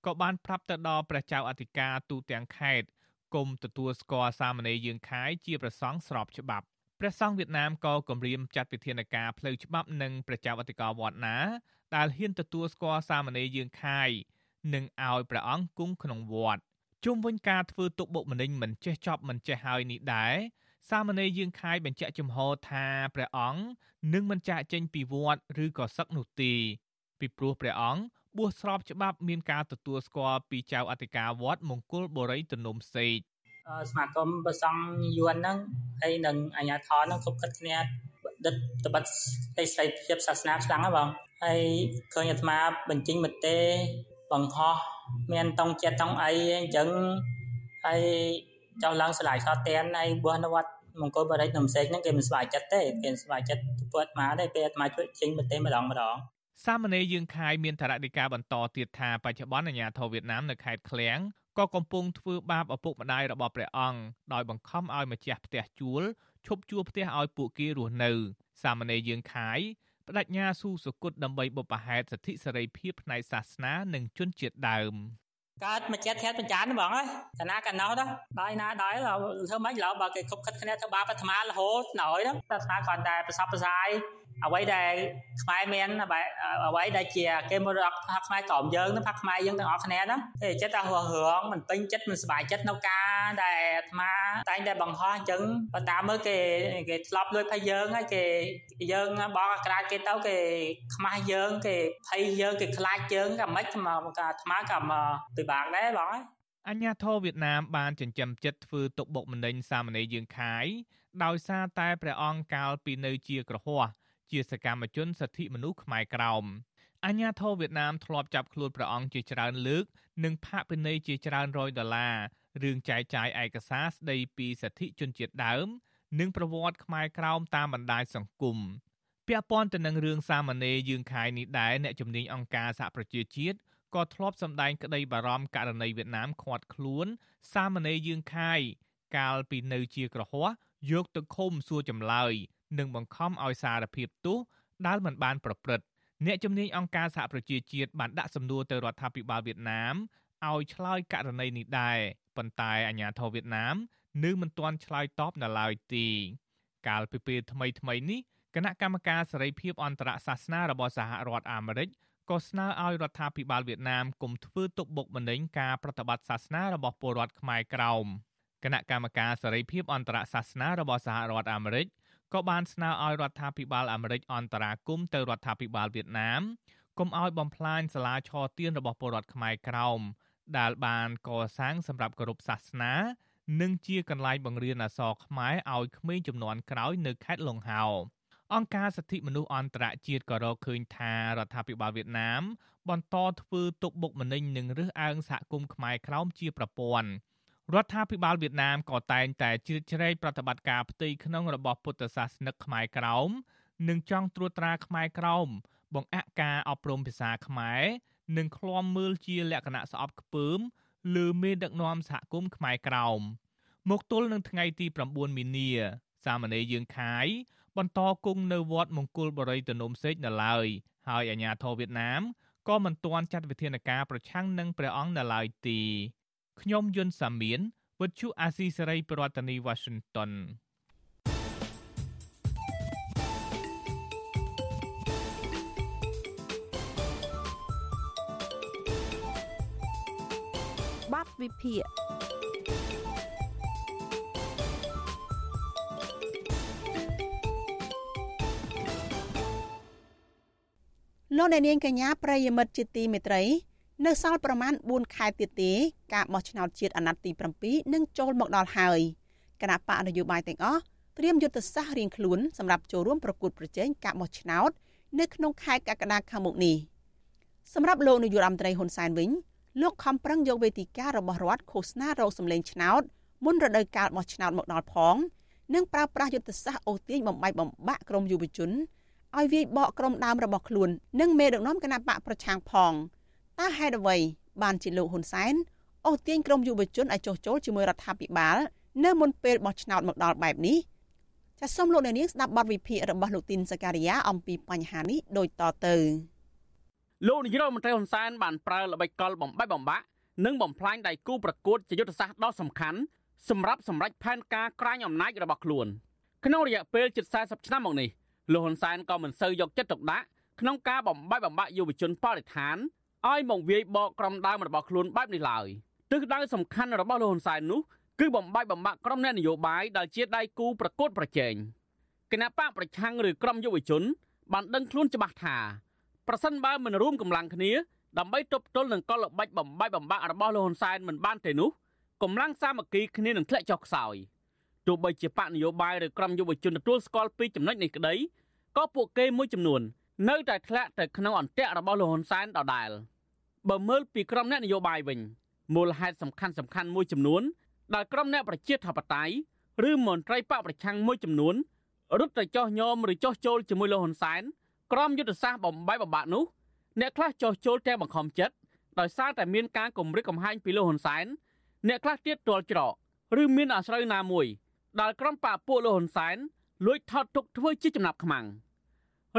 ក៏បានប្រាប់ទៅដល់ព្រះចៅអធិការទូទាំងខេត្តគុំទទួលស្គាល់សាមណេរយើងខាយជាប្រសង់ស្របច្បាប់ព្រះសង្ឃវៀតណាមក៏គម្រាមចាត់វិធានការផ្លូវច្បាប់និងព្រះចៅអធិការវត្តណា ដែលហ៊ានទទួលស្គាល់សាមណេរយើងខាយនិងឲ្យព្រះអង្គគង់ក្នុងវត្តជុំវិញការធ្វើទុកបុកម្នេញមិនចេះចប់មិនចេះហើយនេះដែរសាមណេរយើងខាយបញ្ជាក់ចំហថាព្រះអង្គនឹងមិនចាកចេញពីវត្តឬក៏សឹកនោះទេពីព្រោះព្រះអង្គបួសស្របច្បាប់មានការទទួលស្គាល់ពីចៅអធិការវត្តមង្គលបុរីទនំសេកសមាគមប្រសង់យួនហ្នឹងហើយនឹងអាញាធរហ្នឹងគ្រប់ខិតគ្នាដិតតបិតសេរីភាពសាសនាខ្លាំងហ្នឹងបង ហើយឃើញអាត្មាបញ្ចេញមតិបង្ហោះមានតង់ចិត្តតង់អីអញ្ចឹងហើយចោះឡើងឆ្លាយឆោតតែនហើយបួសនៅវត្តមង្គលបរិយនំសេកហ្នឹងគេមិនស្វាយចិត្តទេគេស្វាយចិត្តពុទ្ធអាត្មាទេពេលអាត្មាជួយចេញមតិម្ដងម្ដងសាមណេរយើងខាយមានតរដីកាបន្តទៀតថាបច្ចុប្បន្នអាជ្ញាធរវៀតណាមនៅខេត្តឃ្លៀងក៏កំពុងធ្វើបាបឪពុកម្ដាយរបស់ព្រះអង្គដោយបង្ខំឲ្យម្ចាស់ផ្ទះជួលឈប់ជួលផ្ទះឲ្យពួកគេរស់នៅ សាមណេរយើងខាយ បដិញ្ញាស៊ូសុគតដើម្បីបុព្វហេតុសិទ្ធិសេរីភាពផ្នែកសាសនានិងជនជាតិដើមកើតមកចិត្តធាតបញ្ចានហ្មងហើយកណាកណោះដែរដោយណាដោយធ្វើម៉េចឡើបើគេខົບខិតគ្នាធ្វើបាបអាត្មារហូតណយទៅអាត្មាគ្រាន់តែប្រសពប្រសាយ អ្វីដែលខ្មែរមានអ្វីដែលជាគេមរតកថាខ្មែរក្រមយើងនឹងថាខ្មែរយើងទាំងអស់គ្នាហ្នឹងតែចិត្តថារស់រងមិនពេញចិត្តមិនសប្បាយចិត្តនៅការដែលអាត្មាតែងតែបង្ហោះអញ្ចឹងបើតាមមើលគេគេធ្លាប់លួចភ័យយើងហើយគេយើងបោកអាក្រាតគេទៅគេខ្មាស់យើងគេភ័យយើងគេខ្លាចយើងក៏មិនក៏អាត្មាក៏ពិបាកដែរបងអញ្ញាធរវៀតណាមបានចិញ្ចឹមចិត្តធ្វើទុកបុកម្នេញសាមណេរយើងខាយដោយសារតែព្រះអង្គកាលពីនៅជាក្រហោះ ជាសកម្មជនសិទ្ធិមនុស្សខ្មែរក្រោមអាញាធរវៀតណាមធ្លាប់ចាប់ខ្លួនព្រះអង្គជាច្រើនលើក និងផាកពិន័យជាច្រើនរយដុល្លាររឿងចែកចាយឯកសារស្ដីពីសិទ្ធិជនជាតិដើម និងប្រវត្តិខ្មែរក្រោមតាមបណ្ដាញសង្គមពាក់ព័ន្ធទៅនឹងរឿងសាមណេរយើងខាយនេះដែរអ្នកជំនាញអង្គការសហប្រជាជាតិក៏ធ្លាប់សម្ដែងក្តីបារម្ភករណីវៀតណាមខាត់ខ្លួន សាមណេរយើងខាយកាលពីនៅជាក្រហោះយកទៅឃុំសួរចម្លើយ និងបង្ខំឲ្យសារភាពទោសដែលមិនបានប្រព្រឹត្តអ្នកជំនាញអង្គការសហប្រជាជាតិបានដាក់សំណួរទៅរដ្ឋាភិបាលវៀតណាមឲ្យឆ្លើយករណីនេះដែរប៉ុន្តែអាជ្ញាធរវៀតណាមនៅមិនទាន់ឆ្លើយតបនៅឡើយទេកាលពីពេលថ្មីថ្មីនេះគណៈកម្មការសេរីភាពអន្តរសាសនារបស់សហរដ្ឋអាមេរិកក៏ស្នើឲ្យរដ្ឋាភិបាលវៀតណាមកុំធ្វើទុកបុកម្នេញការប្រតិបត្តិសាសនារបស់ពលរដ្ឋខ្មែរក្រោមគណៈកម្មការសេរីភាពអន្តរសាសនារបស់សហរដ្ឋអាមេរិក ក៏បានស្នើឲ្យរដ្ឋាភិបាលអាមេរិកអន្តរាគមន៍ទៅរដ្ឋាភិបាលវៀតណាមកុំឲ្យបំផ្លាញសាលាឆទានរបស់ពលរដ្ឋខ្មែរក្រោមដែលបានកសាងសម្រាប់គោរពសាសនា និងជាកន្លែងបង្រៀនអក្សរខ្មែរឲ្យក្មេងចំនួនក្រោយនៅខេត្តលង្ហោអង្គការសិទ្ធិមនុស្សអន្តរជាតិក៏រកឃើញថារដ្ឋាភិបាលវៀតណាមបន្តធ្វើទុកបុកម្នេញនិងរើសអើងសហគមន៍ខ្មែរក្រោមជាប្រព័ន្ធ រដ្ឋាភិបាលវៀតណាមក៏តែងតែជ្រៀតជ្រែកប្រតិបត្តិការផ្ទៃក្នុងរបស់ពុទ្ធសាសនិកខ្មែរក្រោមនិងចង់ត្រួតត្រាខ្មែរក្រោមបង្អាក់ការអប់រំភាសាខ្មែរនិងឃ្លាំមើលជាលក្ខណៈស្អប់ខ្ពើមលើមេដឹកនាំសហគមន៍ខ្មែរក្រោមមកទល់នឹងថ្ងៃទី9មីនាសាមណេរយើងខាយបន្តគង់នៅវត្តមង្គលបរិយទនំសេកនៅឡើយហើយអាជ្ញាធរវៀតណាមក៏មិនទាន់ចាត់វិធានការប្រឆាំងនឹងព្រះអង្គនៅឡើយទេ ខ្ញុំយុនសាមៀនវិទ្យុអាស៊ីសេរីប្រធានាធិបតី Washington បាត់វិភាគលោកអ្នកនាងកញ្ញាប្រិយមិត្តជាទីមេត្រី នៅសល់ប្រមាណ4ខែទៀតទេការបោះឆ្នោតជាតិអាណត្តិទី7នឹងចូលមកដល់ហើយគណៈបកនយោបាយទាំងអស់ត្រៀមយុទ្ធសាស្ត្ររៀងខ្លួនសម្រាប់ចូលរួមប្រកួតប្រជែងការបោះឆ្នោតនៅក្នុងខែកក្កដាខាងមុខនេះសម្រាប់លោកនាយករដ្ឋមន្ត្រីហ៊ុនសែនវិញលោកខំប្រឹងយកវេទិការបស់រដ្ឋឃោសនារកសម្លេងឆ្នោតមុនរដូវកាលបោះឆ្នោតមកដល់ផងនិងប្រើប្រាស់យុទ្ធសាស្ត្រអូសទាញបំបីបំបាក់ក្រុមយុវជនឲ្យវាយបកក្រុមដើមរបស់ខ្លួននិងមេដឹកនាំគណៈបកប្រឆាំងផង តើហេតុអ្វីបានជាលោកហ៊ុនសែនអូសទាញក្រុមយុវជនឲ្យចុះចូលជាមួយរដ្ឋាភិបាលនៅមុនពេលបោះឆ្នោតមកដល់បែបនេះចាសសូមលោកអ្នកនាងស្ដាប់បទវិភាគរបស់លោកទីនសការីយ៉ាអំពីបញ្ហានេះដូចតទៅលោកនាយរដ្ឋមន្ត្រីហ៊ុនសែនបានប្រើល្បិចកលបំបីបំបាក់និងបំផ្លាញដៃគូប្រកួតជាយុទ្ធសាស្ត្រដ៏សំខាន់សម្រាប់សម្រេចផែនការក្រាញអំណាចរបស់ខ្លួនក្នុងរយៈពេលជិត40ឆ្នាំមកនេះលោកហ៊ុនសែនក៏មិនសូវយកចិត្តទុកដាក់ក្នុងការបំបីបំបាក់យុវជនបរិស្ថាន ឲ្យមកវាយបកក្រុមដើមរបស់ខ្លួនបែបនេះឡើយទិសដៅសំខាន់របស់លោកហ៊ុនសែននោះគឺបំបាយបំបាក់ក្រុមអ្នកនយោបាយដែលជាដៃគូប្រកួតប្រជែងគណៈបកប្រឆាំងឬក្រុមយុវជន បានដឹងខ្លួនច្បាស់ថាប្រសិនបើមិនរួមកម្លាំងគ្នាដើម្បីទប់ទល់នឹងកលល្បិចបំបាយបំបាក់របស់លោកហ៊ុនសែនមិនបានទេនោះកម្លាំងសាមគ្គីគ្នានឹងធ្លាក់ចុះខ្សោយទោះបីជាបកនយោបាយឬក្រុមយុវជនទទួលស្គាល់ពីចំណុចនេះក្តីក៏ពួកគេមួយចំនួន នៅតែធ្លាក់ទៅក្នុងអន្ទាក់របស់លោកហ៊ុនសែនដដែល។ បើមើលពីក្រុមអ្នកនយោបាយវិញមូលហេតុសំខាន់សំខាន់មួយចំនួនដែលក្រុមអ្នកប្រជាធិបតេយ្យឬមន្ត្រីបកប្រឆាំងមួយចំនួនរត់ទៅចោះញោមឬចោះចូលជាមួយលោកហ៊ុនសែនក្រុមយុទ្ធសាស្ត្របំបីបំបាក់នោះអ្នកខ្លះចោះចូលតែបង្ខំចិត្តដោយសារតែមានការគំរាមកំហែងពីលោកហ៊ុនសែនអ្នកខ្លះទៀតទាល់ច្រកឬមានអាស្រូវណាមួយដែលក្រុមបកពួកលោកហ៊ុនសែនលួចថតទុកធ្វើជាចំណាប់ខ្មាំង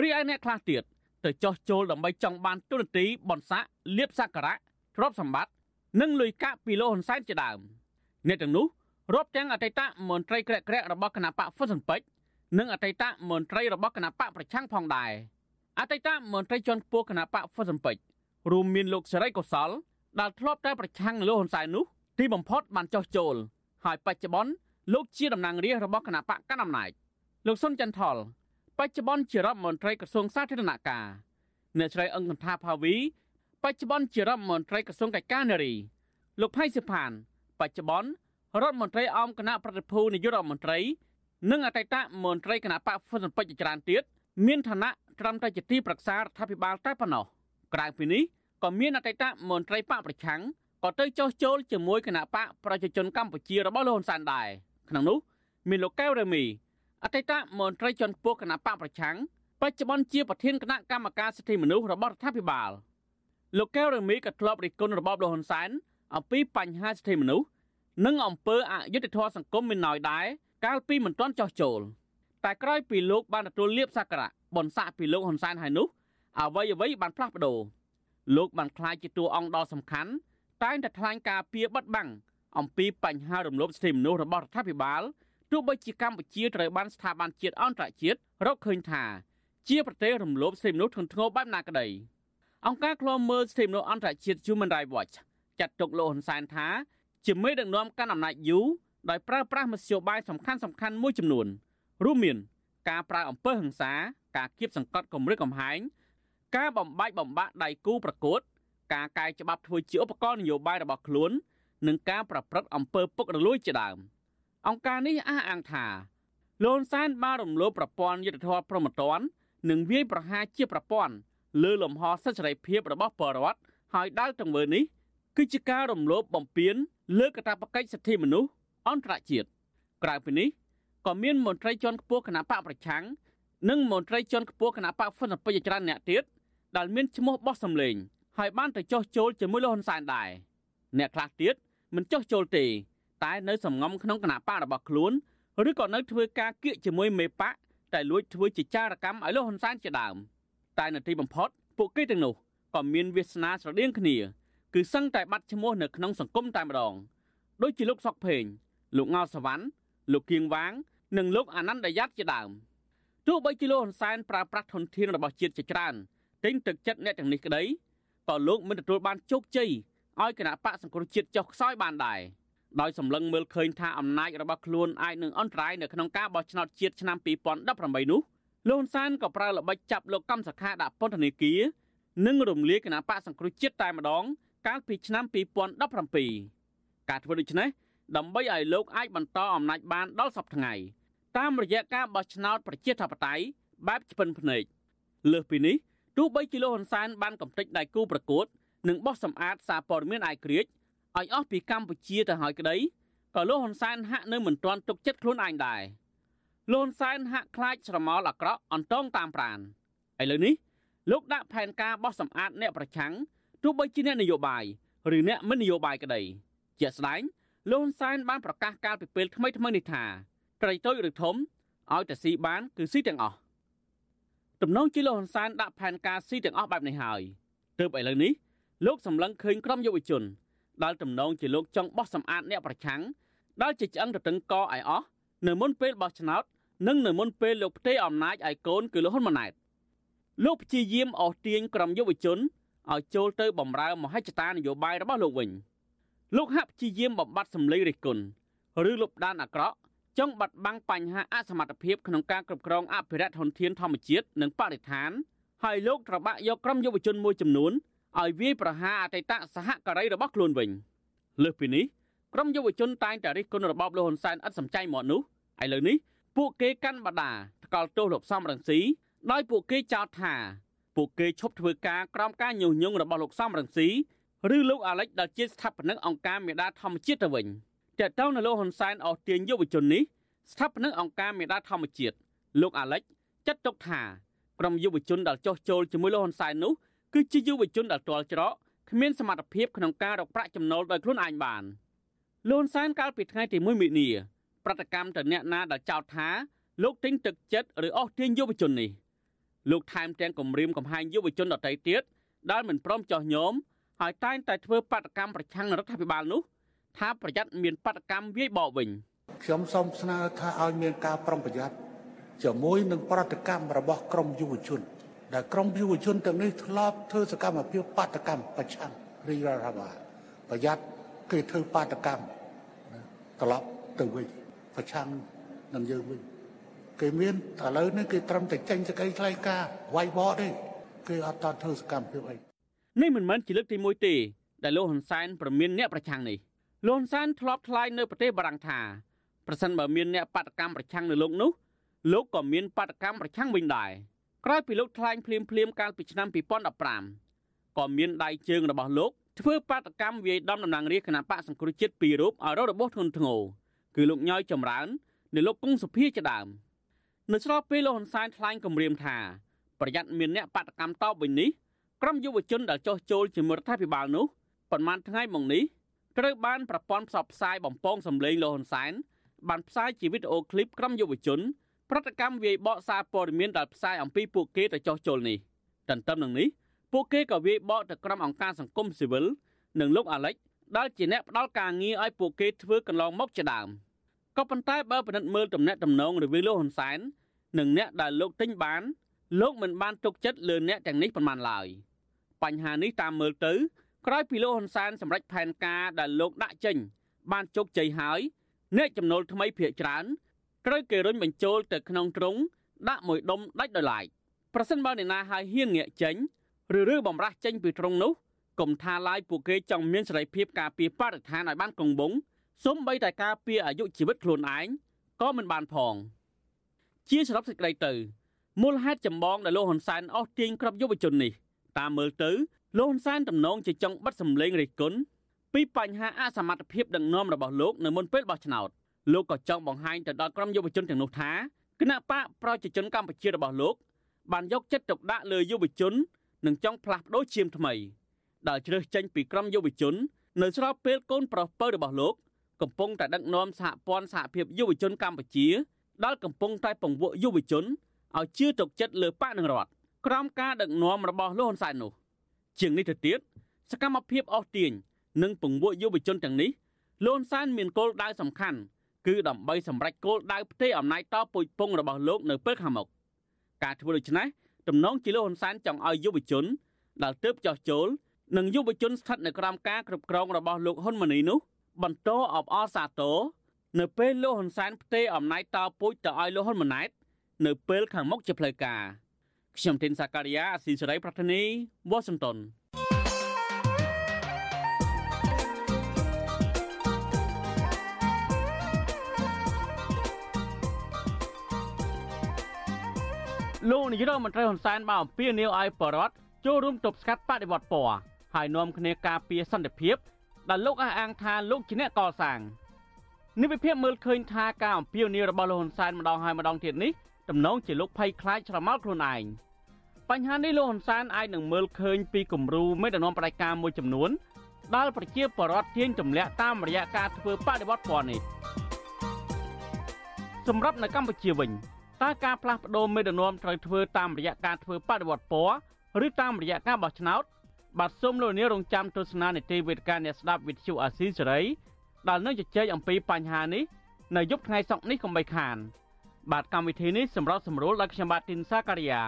រីឯអ្នកខ្លះទៀត ទៅចោះចូលដើម្បីចង់បានទុនទីបនស័កលៀបសក្ការៈទ្រព្យសម្បត្តិនិងលុយកាក់ពីលោកហ៊ុនសែនជាដើមអ្នកទាំងនោះរាប់ទាំងអតីតមន្ត្រីក្រាក់ក្រាក់របស់គណៈបកហ្វុនស៊ិនពេជ្រនិងអតីតមន្ត្រីរបស់គណៈបកប្រឆាំងផងដែរអតីតមន្ត្រីជាន់ខ្ពស់គណៈបកហ្វុនស៊ិនពេជ្ររួមមានលោកសេរីកុសលដែលធ្លាប់តែប្រឆាំងនឹងលោកហ៊ុនសែននោះទីបំផុតបានចោះចូលហើយបច្ចុប្បន្នលោកជាតំណាងរាស្ត្ររបស់គណៈបកកណ្ដាលអំណាចលោកសុនចន្ទថល បច្ចុប្បន្នជារដ្ឋមន្ត្រីក្រសួងសាធារណការអ្នកស្រីអង្គន្ថាផាវីបច្ចុប្បន្នជារដ្ឋមន្ត្រីក្រសួងកាយការនារីលោកផៃសិផាន បច្ចុប្បន្នរដ្ឋមន្ត្រីអមគណៈប្រតិភូនាយករដ្ឋមន្ត្រី និងអតីតមន្ត្រីគណៈបកហ្វុនពេជ្រច្រើនទៀតមានឋានៈត្រឹមតែជាទីប្រឹក្សារដ្ឋាភិបាលតែប៉ុណ្ណោះក្រៅពីនេះក៏មានអតីតមន្ត្រីបកប្រឆាំងក៏ទៅចោះចូលជាមួយគណៈបកប្រជាជនកម្ពុជារបស់លោកហ៊ុនសែនដែរក្នុងនោះ មានលោកកែវរេមី អតីតមន្ត្រីជាន់ខ្ពស់គណៈបកប្រឆាំងបច្ចុប្បន្នជាប្រធានគណៈកម្មការសិទ្ធិមនុស្សរបស់រដ្ឋាភិបាលលោកកែវរេមីក៏ធ្លាប់រិះគន់របបលោកហ៊ុនសែនអំពីបញ្ហាសិទ្ធិមនុស្សនិងអំពើអយុត្តិធម៌សង្គមមានណយដែរកាលពីមិនទាន់ចោះចូលតែក្រោយពីលោកបានទទួលលៀបសក្ការៈបនស័កពីលោកហ៊ុនសែនហើយនោះអ្វីអ្វីបានផ្លាស់ប្ដូរលោកបានក្លាយជាតួអង្គដ៏សំខាន់តែងតែថ្លែងការពីបិទបាំងអំពីបញ្ហារំលោភសិទ្ធិមនុស្សរបស់រដ្ឋាភិបាល ទោះបីជាកម្ពុជាត្រូវបានស្ថាប័នជាតិអន្តរជាតិរកឃើញថាជាប្រទេសរំលោភសិទ្ធិមនុស្សធ្ងន់ធ្ងរបែបណាក្តីអង្គការឃ្លាំមើលសិទ្ធិមនុស្សអន្តរជាតិ Human Rights Watch ចាត់ទុកលោកហ៊ុនសែនថាជាមេដឹកនាំកាន់អំណាចយូរដោយប្រើប្រាស់មធ្យោបាយសំខាន់សំខាន់មួយចំនួនរួមមាន ការប្រើអំពើហិង្សាការគៀបសង្កត់គម្រិតកំហែងការបំបាច់បំបាក់ដៃគូប្រកួត ការកែច្បាប់ធ្វើជាឧបករណ៍នយោបាយរបស់ខ្លួន និងការប្រព្រឹត្តអំពើពុករលួយជាដើម អង្គការនេះអះអាងថាលន់សានបានរំលោភប្រព័ន្ធយុទ្ធធម៌ប្រមត្តននិងវាយប្រហារជាប្រព័ន្ធលើលំហសិទ្ធិសេរីភាពរបស់ប្រជាពលរដ្ឋហើយដាល់ទង្វើនេះគឺជាការរំលោភបំពានលើកាតព្វកិច្ចសិទ្ធិមនុស្សអន្តរជាតិក្រៅពីនេះក៏មានមន្ត្រីជាន់ខ្ពស់គណៈបកប្រឆាំងនិងមន្ត្រីជាន់ខ្ពស់គណៈបកហ្វុនពេជ្រច្រើនអ្នកទៀតដែលមានឈ្មោះបោះសម្លេងហើយបានទៅចោះចូលជាមួយលោកហ៊ុនសែនដែរអ្នកខ្លះទៀតមិនចោះចូលទេ តែនៅសំងំក្នុងគណៈបករបស់ខ្លួនឬក៏នៅធ្វើការគៀកជាមួយមេបកតែលួចធ្វើជាចារកម្មឲ្យលោកហ៊ុនសែនជាដើមតែនៅទីបំផុតពួកគេទាំងនោះក៏មានវាសនាស្រដៀងគ្នាគឺសឹងតែបាត់ឈ្មោះនៅក្នុងសង្គមតែម្ដងដូចជាលោកសុកភេងលោកងោសវណ្ណលោកគៀងវាង និងលោកអានន្ទយ៉ាតជាដើមទោះបីជាលោកហ៊ុនសែនប្រើប្រាស់ធនធានរបស់ជាតិជាច្រើនទិញទឹកចិត្តអ្នកទាំងនេះក្តីក៏លោកមិនទទួលបានជោគជ័យឲ្យគណៈបកសង្គ្រោះជាតិចុះខ្សោយបានដែរ ដោយសម្លឹងមើលឃើញថាអំណាចរបស់ខ្លួនអាចនឹងអន្តរាយនៅក្នុងការបោះឆ្នោតជាតិឆ្នាំ2018នោះលោកហ៊ុនសែនក៏ប្រើល្បិចចាប់លោកកម្មសខាដាក់ពន្ធនាគារនិងរំលាយគណៈបកសង្គ្រោះជាតិតែម្ដង កាលពីឆ្នាំ2017ការធ្វើដូច្នេះដើម្បីឲ្យលោកអាចបន្តអំណាចបានដល់សពថ្ងៃតាមរយៈការបោះឆ្នោតប្រជាធិបតេយ្យបែបឆ្ពិនភ្នែកលើសពីនេះទោះបីជាលោកហ៊ុនសែនបានកំទេចដៃគូប្រកួតនិងបោះសម្អាតសារព័ត៌មានអាយក្រិច ឲ្យអស់ពីកម្ពុជាទៅហើយក្តីក៏លោកហ៊ុនសែនហាក់នៅមិនទាន់ទុកចិត្តខ្លួនឯងដែរលោកហ៊ុនសែនហាក់ខ្លាចស្រមោលអាក្រក់អន្តងតាមប្រានឥឡូវនេះលោកដាក់ផែនការបោះសម្អាតអ្នកប្រឆាំងទោះបីជាអ្នកនយោបាយឬអ្នកមិននយោបាយក្តីជាក់ស្ដែងលោកហ៊ុនសែនបានប្រកាសកាលពីពេលថ្មីថ្មីនេះថាត្រីតូចឬធំឲ្យតែស៊ីបានគឺស៊ីទាំងអស់ទំនងជាលោកហ៊ុនសែនដាក់ផែនការស៊ីទាំងអស់បែបនេះហើយទើបឥឡូវនេះលោកសម្លឹងឃើញក្រុមយុវជន ដែលទំនងជាលោកចង់បោះសម្អាតអ្នកប្រឆាំងដែលជាឆ្អឹងទៅតឹងកឲ្យអស់នៅមុនពេលបោះឆ្នោតនិងនៅមុនពេលលោកផ្ទេរអំណាចឲ្យកូនគឺលោកហ៊ុនម៉ាណែតលោកព្យាយាមអស់ទាញក្រុមយុវជនឲ្យចូលទៅបម្រើមហិច្ឆតានយោបាយរបស់លោកវិញលោកហាក់ព្យាយាមបំបត្តិសម្លេងរិះគន់ឬលុបដានអាក្រក់ចង់បាត់បង់បញ្ហាអសមត្ថភាពក្នុងការគ្រប់គ្រងអភិរក្សធនធានធម្មជាតិនិងបរិស្ថានហើយលោកត្របាក់យកក្រុមយុវជនមួយចំនួន ឲ្យវាយប្រហារអតីតសហការីរបស់ខ្លួនវិញលើសពីនេះក្រុមយុវជនតែងតែរិះគន់របបលោកហ៊ុនសែនឥតសំចៃមកនោះឥឡូវនេះពួកគេកាន់បដាថ្កោលទោសលោកសំរងស៊ីដោយពួកគេចោទថាពួកគេឈប់ធ្វើការក្រោមការញុះញង់របស់លោកសំរងស៊ីឬលោកអាលិចដែលជាស្ថាបនិកអង្គការមេដាធម្មជាតិទៅវិញតើតើនៅលោកហ៊ុនសែនអស់ទាញយុវជននេះស្ថាបនិកអង្គការមេដាធម្មជាតិលោកអាលិចចាត់ទុកថាក្រុមយុវជនដែលចោះចូលជាមួយលោកហ៊ុនសែននោះ គឺជាយុវជនដែលទាល់ច្រកគ្មានសមត្ថភាពក្នុងការរកប្រាក់ចំណូលដោយខ្លួនឯងបានលន់សានកាលពីថ្ងៃទី1មិនិនាប្រតិកម្មទៅអ្នកណាដែលចោទថាលោកទិញទឹកចិត្តឬអស់ទាញយុវជននេះលោកថែមទាំងគំរាមកំហែងយុវជនដទៃទៀតដែលមិនព្រមចោះញោមហើយតែងតែធ្វើបាតកម្មប្រឆាំងរដ្ឋាភិបាលនោះ ថាប្រយ័ត្នមានបាតកម្មវាយបកវិញខ្ញុំសូមស្នើថាឲ្យមានការប្រុងប្រយ័ត្នជាមួយនឹងប្រតិកម្មរបស់ក្រមយុវជន ដែលក្រមយុវជនទាំងនេះធ្លាប់ធ្វើសកម្មភាពបាតកម្មប្រឆាំងរាជរដ្ឋាភិបាលប្រយ័ត្នគេធ្វើបាតកម្មត្រឡប់ទៅវិញប្រឆាំងនឹងយើងវិញគេមានឥឡូវនេះគេត្រឹមតែចេញសេចក្តីថ្លែងការណ៍វាយបកទេគេអត់តធ្វើសកម្មភាពអីនេះមិនមែនជាលើកទី1ទេដែលលោកហ៊ុនសែនប្រមានអ្នកប្រឆាំងនេះលោកហ៊ុនសែនធ្លាប់ថ្លែងនៅប្រទេសបារាំងថាប្រសិនបើមានអ្នកបាតកម្មប្រឆាំងនៅលោកនោះលោកក៏មានបាតកម្មប្រឆាំងវិញដែរ ក្រោយពីលោកថ្លែងភ្លាមភ្លាមកាលពីឆ្នាំ2015ក៏មានដៃជើងរបស់លោកធ្វើបាតកម្មវាយដំតំណាងរាជគណៈបកសង្គ្រោះជាតិពីររូបឲ្យរករបួសធ្ងន់ធ្ងរគឺលោកញយចម្រើននិងលោកគង់សុភាជាដើមនៅស្របពេលលោកហ៊ុនសែនថ្លែងគម្រាមថាប្រយ័ត្នមានអ្នកបាតកម្មតបវិញនេះក្រុមយុវជនដែលចោះចូលជាមួយរដ្ឋាភិបាលនោះប៉ុន្មានថ្ងៃមកនេះត្រូវបានប្រព័ន្ធផ្សព្វផ្សាយបំពងសម្លេងលោកហ៊ុនសែនបានផ្សាយជាវីដេអូឃ្លីបក្រុមយុវជន ប្រតិកម្មវាយបកសារព័ត៌មានដែលផ្សាយអំពីពួកគេទៅចោះចូលនេះទន្ទឹមនឹងនេះពួកគេក៏វាយបកទៅក្រុមអង្គការសង្គមស៊ីវិលនិងលោកអាលិចដែលជាអ្នកផ្ដល់ការងារឲ្យពួកគេធ្វើកន្លងមកជាដើមក៏ប៉ុន្តែបើពិនិត្យមើលទំនាក់ទំនងរវាងលោកហ៊ុនសែននិងអ្នកដែលលោកទិញបានលោកមិនបានទុកចិត្តលើអ្នកទាំងនេះប៉ុន្មានឡើយបញ្ហានេះតាមមើលទៅ ក្រោយពីលោកហ៊ុនសែនសម្រេចផែនការដែលលោកដាក់ចេញបានជោគជ័យហើយអ្នកចំណូលថ្មីភាគច្រើន ត្រូវគេរុញបញ្ចូលទៅក្នុងទ្រុងដាក់មួយដុំដាច់ដោយឡែកប្រសិនបើអ្នកណាហើយហ៊ានងាកចេញឬឬបំរាស់ចេញពីទ្រុងនោះកុំថាឡាយពួកគេចង់មានសេរីភាពការពារបរិស្ថានឲ្យបានគង់វង្សសូម្បីតែការពារអាយុជីវិតខ្លួនឯងក៏មិនបានផងជាសរុបសេចក្តីទៅមូលហេតុចម្បងដែលលោកហ៊ុនសែនអស់ទាញក្របយុវជននេះតាមមើលទៅលោកហ៊ុនសែនទំនងជាចង់បិទសម្លេងរិះគន់ពីបញ្ហាអសមត្ថភាពដឹកនាំរបស់លោកនៅមុនពេលបោះឆ្នោត លោកក៏ចង់បង្ហាញទៅដល់ក្រុមយុវជនទាំងនោះថាគណៈបកប្រជាជនកម្ពុជារបស់លោក បានយកចិត្តទុកដាក់លើយុវជននិងចង់ផ្លាស់ប្ដូរជាមថ្មីដែលជ្រើសចេញពីក្រុមយុវជន នៅស្របពេលកូនប្រុសពៅរបស់លោក កំពុងតែដឹកនាំសហព័ន្ធសហភាពយុវជនកម្ពុជាដែលកំពុងតែពង្វក់យុវជនឲ្យជឿទុកចិត្តលើបកនឹងរដ្ឋក្រោមការដឹកនាំរបស់លោកហ៊ុនសែននោះ ជាងនេះទៅទៀតសកម្មភាពអស់ទាញនិងពង្វក់យុវជនទាំងនេះលោកហ៊ុនសែនមានគោលដៅសំខាន់ គឺដើម្បីសម្រេចគោលដៅផ្ទៃអំណាចតពុយពងរបស់លោកនៅពេលខាងមុខការធ្វើដូច្នេះទំនងជាលោកហ៊ុនសែនចង់ឲ្យយុវជនដែលទើបចោះចូលនិងយុវជនស្ថិតនៅក្រោមការគ្រប់គ្រងរបស់លោកហ៊ុនម៉ាណីនោះបន្តអបអរសាទរនៅពេលលោកហ៊ុនសែនផ្ទេរអំណាចតពូជទៅឲ្យលោកហ៊ុនម៉ាណែតនៅពេលខាងមុខជាផ្លូវការខ្ញុំទីនសាការីយ៉ាអស៊ីសេរីប្រធានីវ៉ាស៊ីនតោន លោកនាយរដ្ឋមន្ត្រីហ៊ុនសែនបានអំពាវនាវឲ្យបរដ្ឋចូលរួមទប់ស្កាត់បដិវត្តពណ៌ហើយនាំគ្នាការពារសន្តិភាពដែលលោកអះអាងថាលោកជាអ្នកកសាងនេះវិភាគមើលឃើញថាការអំពាវនាវរបស់លោកហ៊ុនសែនម្ដងហើយម្ដងទៀតនេះទំនងជាលោកភ័យខ្លាចស្រមោលខ្លួនឯងបញ្ហានេះលោកហ៊ុនសែនអាចនឹងមើលឃើញពីគំរូមេដឹកនាំផ្ដាច់ការមួយចំនួនដែលប្រជាពលរដ្ឋទាញទម្លាក់តាមរយៈការធ្វើបដិវត្តពណ៌នេះសម្រាប់នៅកម្ពុជាវិញ តើការផ្លាស់ប្ដូរមេដឹកនាំត្រូវធ្វើតាមរយៈការធ្វើបដិវត្តពណ៌ឬតាមរយៈការបោះឆ្នោតបាទសូមលោកនាងរងចាំទស្សនានីតិវេទិកាអ្នកស្ដាប់វិទ្យុអាស៊ីសេរីដែលនឹងជជែកអំពីបញ្ហានេះនៅយប់ថ្ងៃសុក្រនេះកុំបីខាន បាទកម្មវិធីនេះសម្រាប់សម្រួលដល់ខ្ញុំបាទទីនសាការីយ៉ា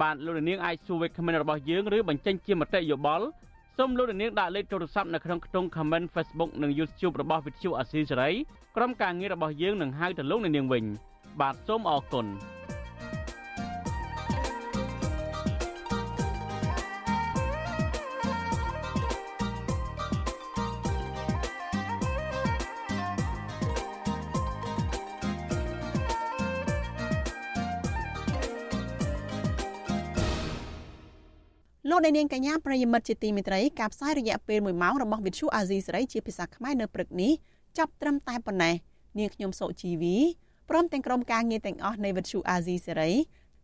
បាទលោកនាងអាចសួរវេក្មិនរបស់យើងឬបញ្ចេញជាមតិយោបល់សូមលោកនាងដាក់លេខទូរស័ព្ទនៅក្នុងខ្ទង់ comment Facebook និង YouTube របស់វិទ្យុអាស៊ីសេរីក្រុមការងាររបស់យើងនឹងហៅទៅលោកនាងវិញ បាទសូមអរគុណលោកនាងកញ្ញាប្រិយមិត្តជាទីមេត្រីការផ្សាយរយៈពេល1ម៉ោងរបស់វិទ្យុអាស៊ីសេរីជាភាសាខ្មែរនៅព្រឹកនេះចាប់ត្រឹមតែប៉ុណ្ណេះនាងខ្ញុំសុជីវី ព្រមទាំងក្រុមការងារទាំងអស់នៃវិទ្យុអាស៊ីសេរី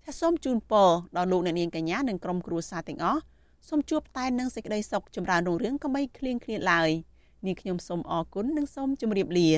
ថាសូមជូនពរដល់លោកអ្នកនាងកញ្ញានិងក្រុមគ្រួសារទាំងអស់សូមជួបតែនឹងសេចក្តីសុខចម្រើនរុងរឿងកុំបីឃ្លៀងឃ្លាតឡើយនាងខ្ញុំសូមអរគុណនិងសូមជម្រាបលា